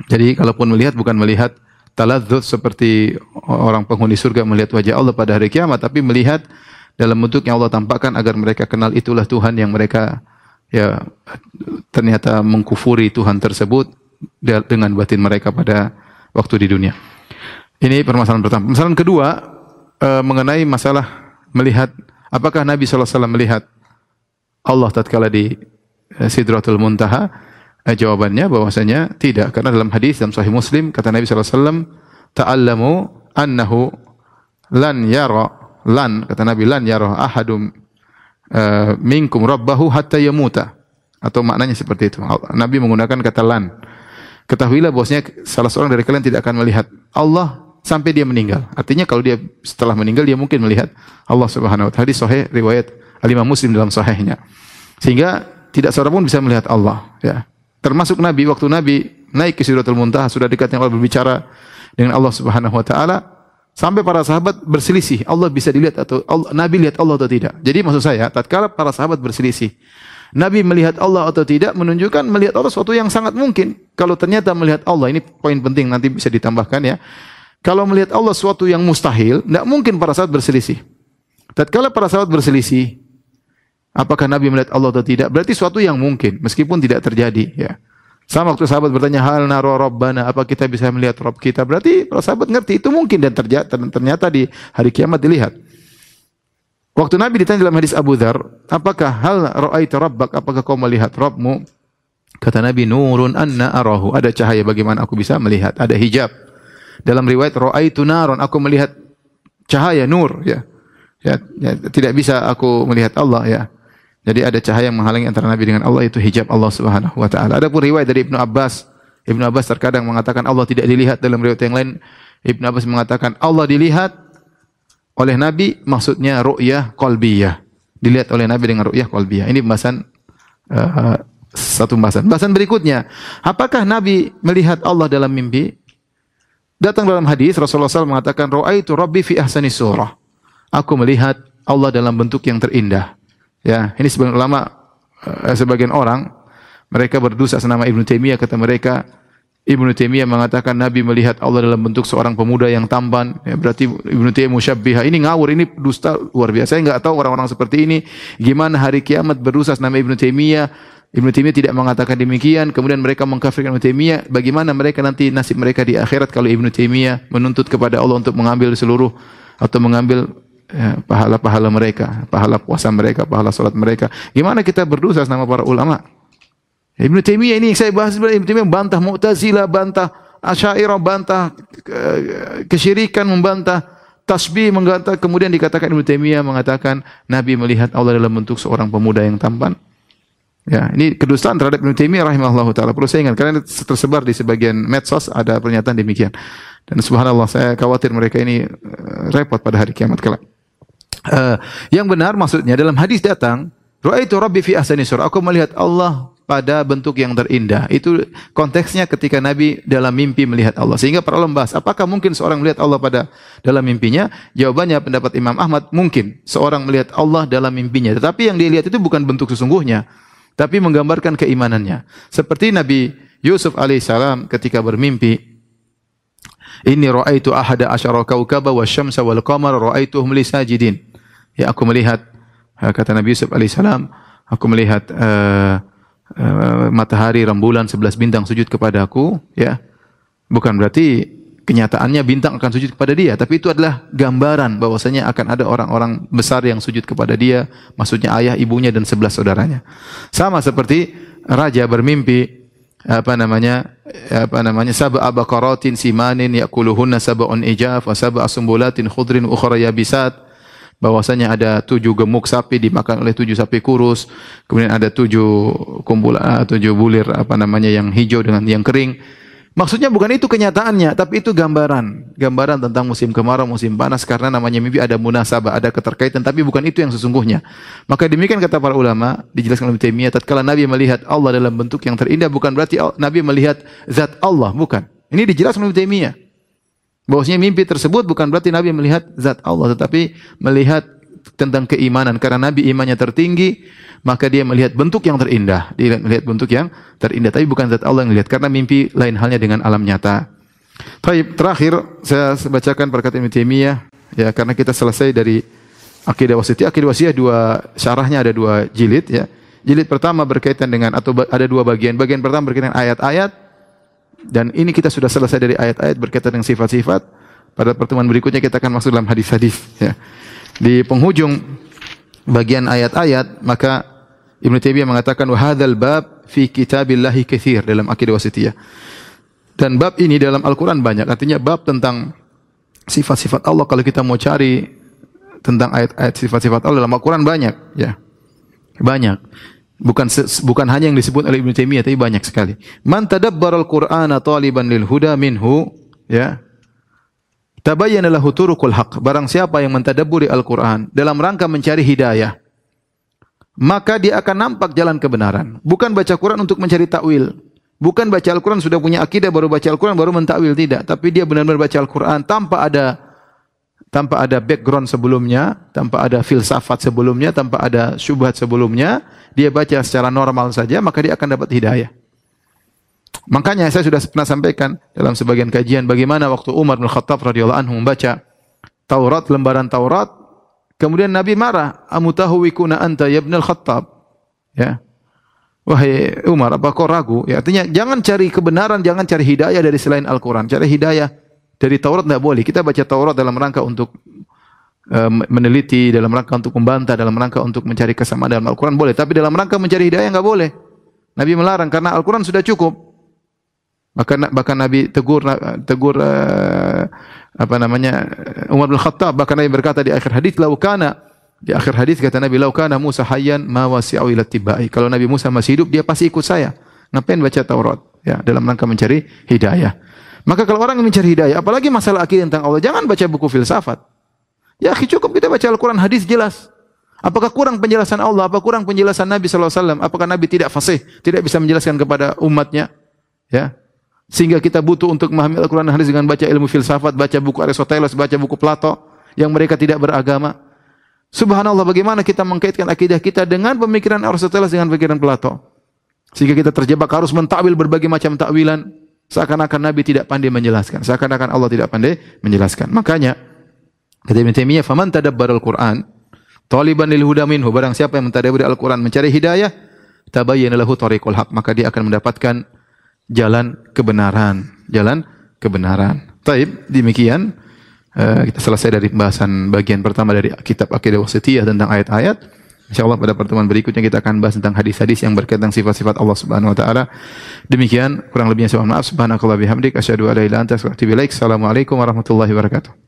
jadi kalaupun melihat bukan melihat taladzuz seperti orang penghuni surga melihat wajah Allah pada hari kiamat tapi melihat dalam bentuk yang Allah tampakkan agar mereka kenal itulah Tuhan yang mereka ya ternyata mengkufuri Tuhan tersebut dengan batin mereka pada waktu di dunia. Ini permasalahan pertama. Permasalahan kedua e, mengenai masalah melihat apakah Nabi SAW melihat Allah tatkala di e, Sidratul Muntaha Eh, jawabannya bahwasanya tidak karena dalam hadis dalam sahih Muslim kata Nabi wasallam ta'allamu annahu lan yara lan kata Nabi lan yara ahadum uh, minkum rabbahu hatta yamuta atau maknanya seperti itu. Nabi menggunakan kata lan. Ketahuilah bahwasanya salah seorang dari kalian tidak akan melihat Allah sampai dia meninggal. Artinya kalau dia setelah meninggal dia mungkin melihat Allah Subhanahu wa taala. Hadis sahih riwayat Al-Imam Muslim dalam sahihnya. Sehingga tidak seorang pun bisa melihat Allah, ya. Termasuk Nabi waktu Nabi naik ke Sidratul Muntaha sudah dekatnya Allah berbicara dengan Allah Subhanahu wa taala sampai para sahabat berselisih Allah bisa dilihat atau Allah, Nabi lihat Allah atau tidak. Jadi maksud saya tatkala para sahabat berselisih Nabi melihat Allah atau tidak menunjukkan melihat Allah sesuatu yang sangat mungkin. Kalau ternyata melihat Allah ini poin penting nanti bisa ditambahkan ya. Kalau melihat Allah sesuatu yang mustahil, tidak mungkin para sahabat berselisih. Tatkala para sahabat berselisih, Apakah Nabi melihat Allah atau tidak? Berarti suatu yang mungkin meskipun tidak terjadi ya. Sama waktu sahabat bertanya hal naro Rabbana, apa kita bisa melihat Rabb kita? Berarti para sahabat ngerti itu mungkin dan ternyata di hari kiamat dilihat. Waktu Nabi ditanya dalam hadis Abu Dhar, apakah hal ra'aita rabbak, apakah kau melihat Rabbmu? Kata Nabi, nurun anna arahu. Ada cahaya bagaimana aku bisa melihat. Ada hijab. Dalam riwayat ra'aitu naron, aku melihat cahaya nur ya. Ya, ya tidak bisa aku melihat Allah ya. Jadi ada cahaya yang menghalangi antara Nabi dengan Allah itu hijab Allah Subhanahu wa taala. Ada pun riwayat dari Ibnu Abbas. Ibnu Abbas terkadang mengatakan Allah tidak dilihat dalam riwayat yang lain. Ibnu Abbas mengatakan Allah dilihat oleh Nabi maksudnya ru'yah qalbiyah. Dilihat oleh Nabi dengan ru'yah qalbiyah. Ini pembahasan uh, satu pembahasan. Pembahasan berikutnya, apakah Nabi melihat Allah dalam mimpi? Datang dalam hadis Rasulullah SAW mengatakan, "Ra'aitu Rabbi fi ahsani surah." Aku melihat Allah dalam bentuk yang terindah. Ya, ini sebagian ulama uh, sebagian orang mereka berdosa senama Ibnu Taimiyah kata mereka Ibnu Taimiyah mengatakan Nabi melihat Allah dalam bentuk seorang pemuda yang tampan. Ya, berarti Ibnu Taimiyah musyabbihah. Ini ngawur, ini dusta luar biasa. Saya enggak tahu orang-orang seperti ini gimana hari kiamat berdosa senama Ibnu Taimiyah. Ibnu Taimiyah tidak mengatakan demikian. Kemudian mereka mengkafirkan Ibnu Taimiyah. Bagaimana mereka nanti nasib mereka di akhirat kalau Ibnu Taimiyah menuntut kepada Allah untuk mengambil seluruh atau mengambil ya, pahala-pahala mereka, pahala puasa mereka, pahala salat mereka. Gimana kita berdosa sama para ulama? Ibnu Taimiyah ini saya bahas Ibnu Taimiyah bantah Mu'tazilah, bantah Asy'ariyah, bantah kesyirikan, membantah tasbih, membantah kemudian dikatakan Ibnu Taimiyah mengatakan Nabi melihat Allah dalam bentuk seorang pemuda yang tampan. Ya, ini kedustaan terhadap Ibnu Taimiyah rahimahullahu taala. Perlu saya ingat karena tersebar di sebagian medsos ada pernyataan demikian. Dan subhanallah saya khawatir mereka ini eh, repot pada hari kiamat kelak. Uh, yang benar maksudnya dalam hadis datang, Ra'aitu Rabbi fi ahsani surah. Aku melihat Allah pada bentuk yang terindah. Itu konteksnya ketika Nabi dalam mimpi melihat Allah. Sehingga para ulama bahas, apakah mungkin seorang melihat Allah pada dalam mimpinya? Jawabannya pendapat Imam Ahmad, mungkin seorang melihat Allah dalam mimpinya. Tetapi yang dia lihat itu bukan bentuk sesungguhnya, tapi menggambarkan keimanannya. Seperti Nabi Yusuf alaihissalam ketika bermimpi, Inni ra'aitu ahada asyara kaukaba wa syamsa wal qamara ra'aituhum li sajidin. Ya aku melihat eh, kata Nabi Yusuf alaihissalam, aku melihat uh, uh, matahari, rembulan, sebelas bintang sujud kepada aku, ya. Bukan berarti kenyataannya bintang akan sujud kepada dia, tapi itu adalah gambaran bahwasanya akan ada orang-orang besar yang sujud kepada dia, maksudnya ayah, ibunya dan sebelas saudaranya. Sama seperti raja bermimpi apa namanya apa namanya sab'a baqaratin simanin yakuluhunna sab'un ijaf wa sab'a sumbulatin khudrin ukhra yabisat bahwasanya ada tujuh gemuk sapi dimakan oleh tujuh sapi kurus kemudian ada tujuh kumpulan tujuh bulir apa namanya yang hijau dengan yang kering Maksudnya bukan itu kenyataannya, tapi itu gambaran. Gambaran tentang musim kemarau, musim panas karena namanya mimpi ada munasabah, ada keterkaitan, tapi bukan itu yang sesungguhnya. Maka demikian kata para ulama, dijelaskan oleh Taimiyah, tatkala Nabi melihat Allah dalam bentuk yang terindah bukan berarti Nabi melihat zat Allah, bukan. Ini dijelaskan oleh Taimiyah. Bahwasanya mimpi tersebut bukan berarti Nabi melihat zat Allah, tetapi melihat tentang keimanan karena Nabi imannya tertinggi maka dia melihat bentuk yang terindah. Dia melihat bentuk yang terindah, tapi bukan zat Allah yang melihat karena mimpi lain halnya dengan alam nyata. Terakhir saya bacakan perkataan Ibnu Taimiyah ya karena kita selesai dari akidah wasitiyah. Akidah wasitiyah dua syarahnya ada dua jilid ya. Jilid pertama berkaitan dengan atau ada dua bagian. Bagian pertama berkaitan ayat-ayat dan ini kita sudah selesai dari ayat-ayat berkaitan dengan sifat-sifat. Pada pertemuan berikutnya kita akan masuk dalam hadis-hadis ya. Di penghujung bagian ayat-ayat maka Ibnu Taimiyah mengatakan wa hadzal bab fi kitabillahi katsir dalam akidah wasitiyah. Dan bab ini dalam Al-Qur'an banyak. Artinya bab tentang sifat-sifat Allah kalau kita mau cari tentang ayat-ayat sifat-sifat Allah dalam Al-Qur'an banyak, ya. Banyak. Bukan bukan hanya yang disebut oleh Ibnu Taimiyah tapi banyak sekali. Man tadabbaral Qur'ana taliban lil huda minhu, ya. Tabayyana lahu turuqul haq. Barang siapa yang mentadabburi Al-Qur'an dalam rangka mencari hidayah, maka dia akan nampak jalan kebenaran. Bukan baca Quran untuk mencari takwil. Bukan baca Al-Quran sudah punya akidah baru baca Al-Quran baru mentakwil tidak, tapi dia benar-benar baca Al-Quran tanpa ada tanpa ada background sebelumnya, tanpa ada filsafat sebelumnya, tanpa ada syubhat sebelumnya, dia baca secara normal saja, maka dia akan dapat hidayah. Makanya saya sudah pernah sampaikan dalam sebagian kajian bagaimana waktu Umar bin Khattab radhiyallahu anhu membaca Taurat, lembaran Taurat, Kemudian Nabi marah, "Amutahwikuna anta ya Ibnul Khattab?" Ya. Wahai Umar, apa kau ragu? Ya, artinya jangan cari kebenaran, jangan cari hidayah dari selain Al-Qur'an. Cari hidayah dari Taurat tidak boleh. Kita baca Taurat dalam rangka untuk uh, meneliti, dalam rangka untuk membantah, dalam rangka untuk mencari kesamaan dalam Al-Qur'an boleh, tapi dalam rangka mencari hidayah enggak boleh. Nabi melarang karena Al-Qur'an sudah cukup. Bahkan bahkan Nabi tegur tegur uh, apa namanya Umar bin Khattab bahkan Nabi berkata di akhir hadis lau kana di akhir hadis kata Nabi lau kana Musa hayyan ma wasi'u ila tibai. Kalau Nabi Musa masih hidup dia pasti ikut saya. Ngapain baca Taurat? Ya, dalam rangka mencari hidayah. Maka kalau orang mencari hidayah, apalagi masalah akidah tentang Allah, jangan baca buku filsafat. Ya, cukup kita baca Al-Quran hadis jelas. Apakah kurang penjelasan Allah? Apa kurang penjelasan Nabi SAW? Apakah Nabi tidak fasih? Tidak bisa menjelaskan kepada umatnya? Ya, sehingga kita butuh untuk memahami Al-Quran dan hadis dengan baca ilmu filsafat, baca buku Aristoteles, baca buku Plato yang mereka tidak beragama. Subhanallah bagaimana kita mengkaitkan akidah kita dengan pemikiran Aristoteles dengan pemikiran Plato. Sehingga kita terjebak harus mentakwil berbagai macam takwilan. Seakan-akan Nabi tidak pandai menjelaskan. Seakan-akan Allah tidak pandai menjelaskan. Makanya, kata Ibn Taimiyah, "Faman tadabbar Al-Quran, taliban lil huda minhu." Barang siapa yang mentadabburi Al-Quran, mencari hidayah, tabayyana lahu tariqul maka dia akan mendapatkan jalan kebenaran, jalan kebenaran. Taib, demikian uh, kita selesai dari pembahasan bagian pertama dari kitab Aqidah Wasitiyah tentang ayat-ayat. Insyaallah pada pertemuan berikutnya kita akan bahas tentang hadis-hadis yang berkaitan sifat-sifat Allah Subhanahu wa taala. Demikian kurang lebihnya saya mohon maaf. Subhanakallah bihamdik asyhadu ilaha illa anta astaghfiruka wa atubu ilaik. Assalamualaikum warahmatullahi wabarakatuh.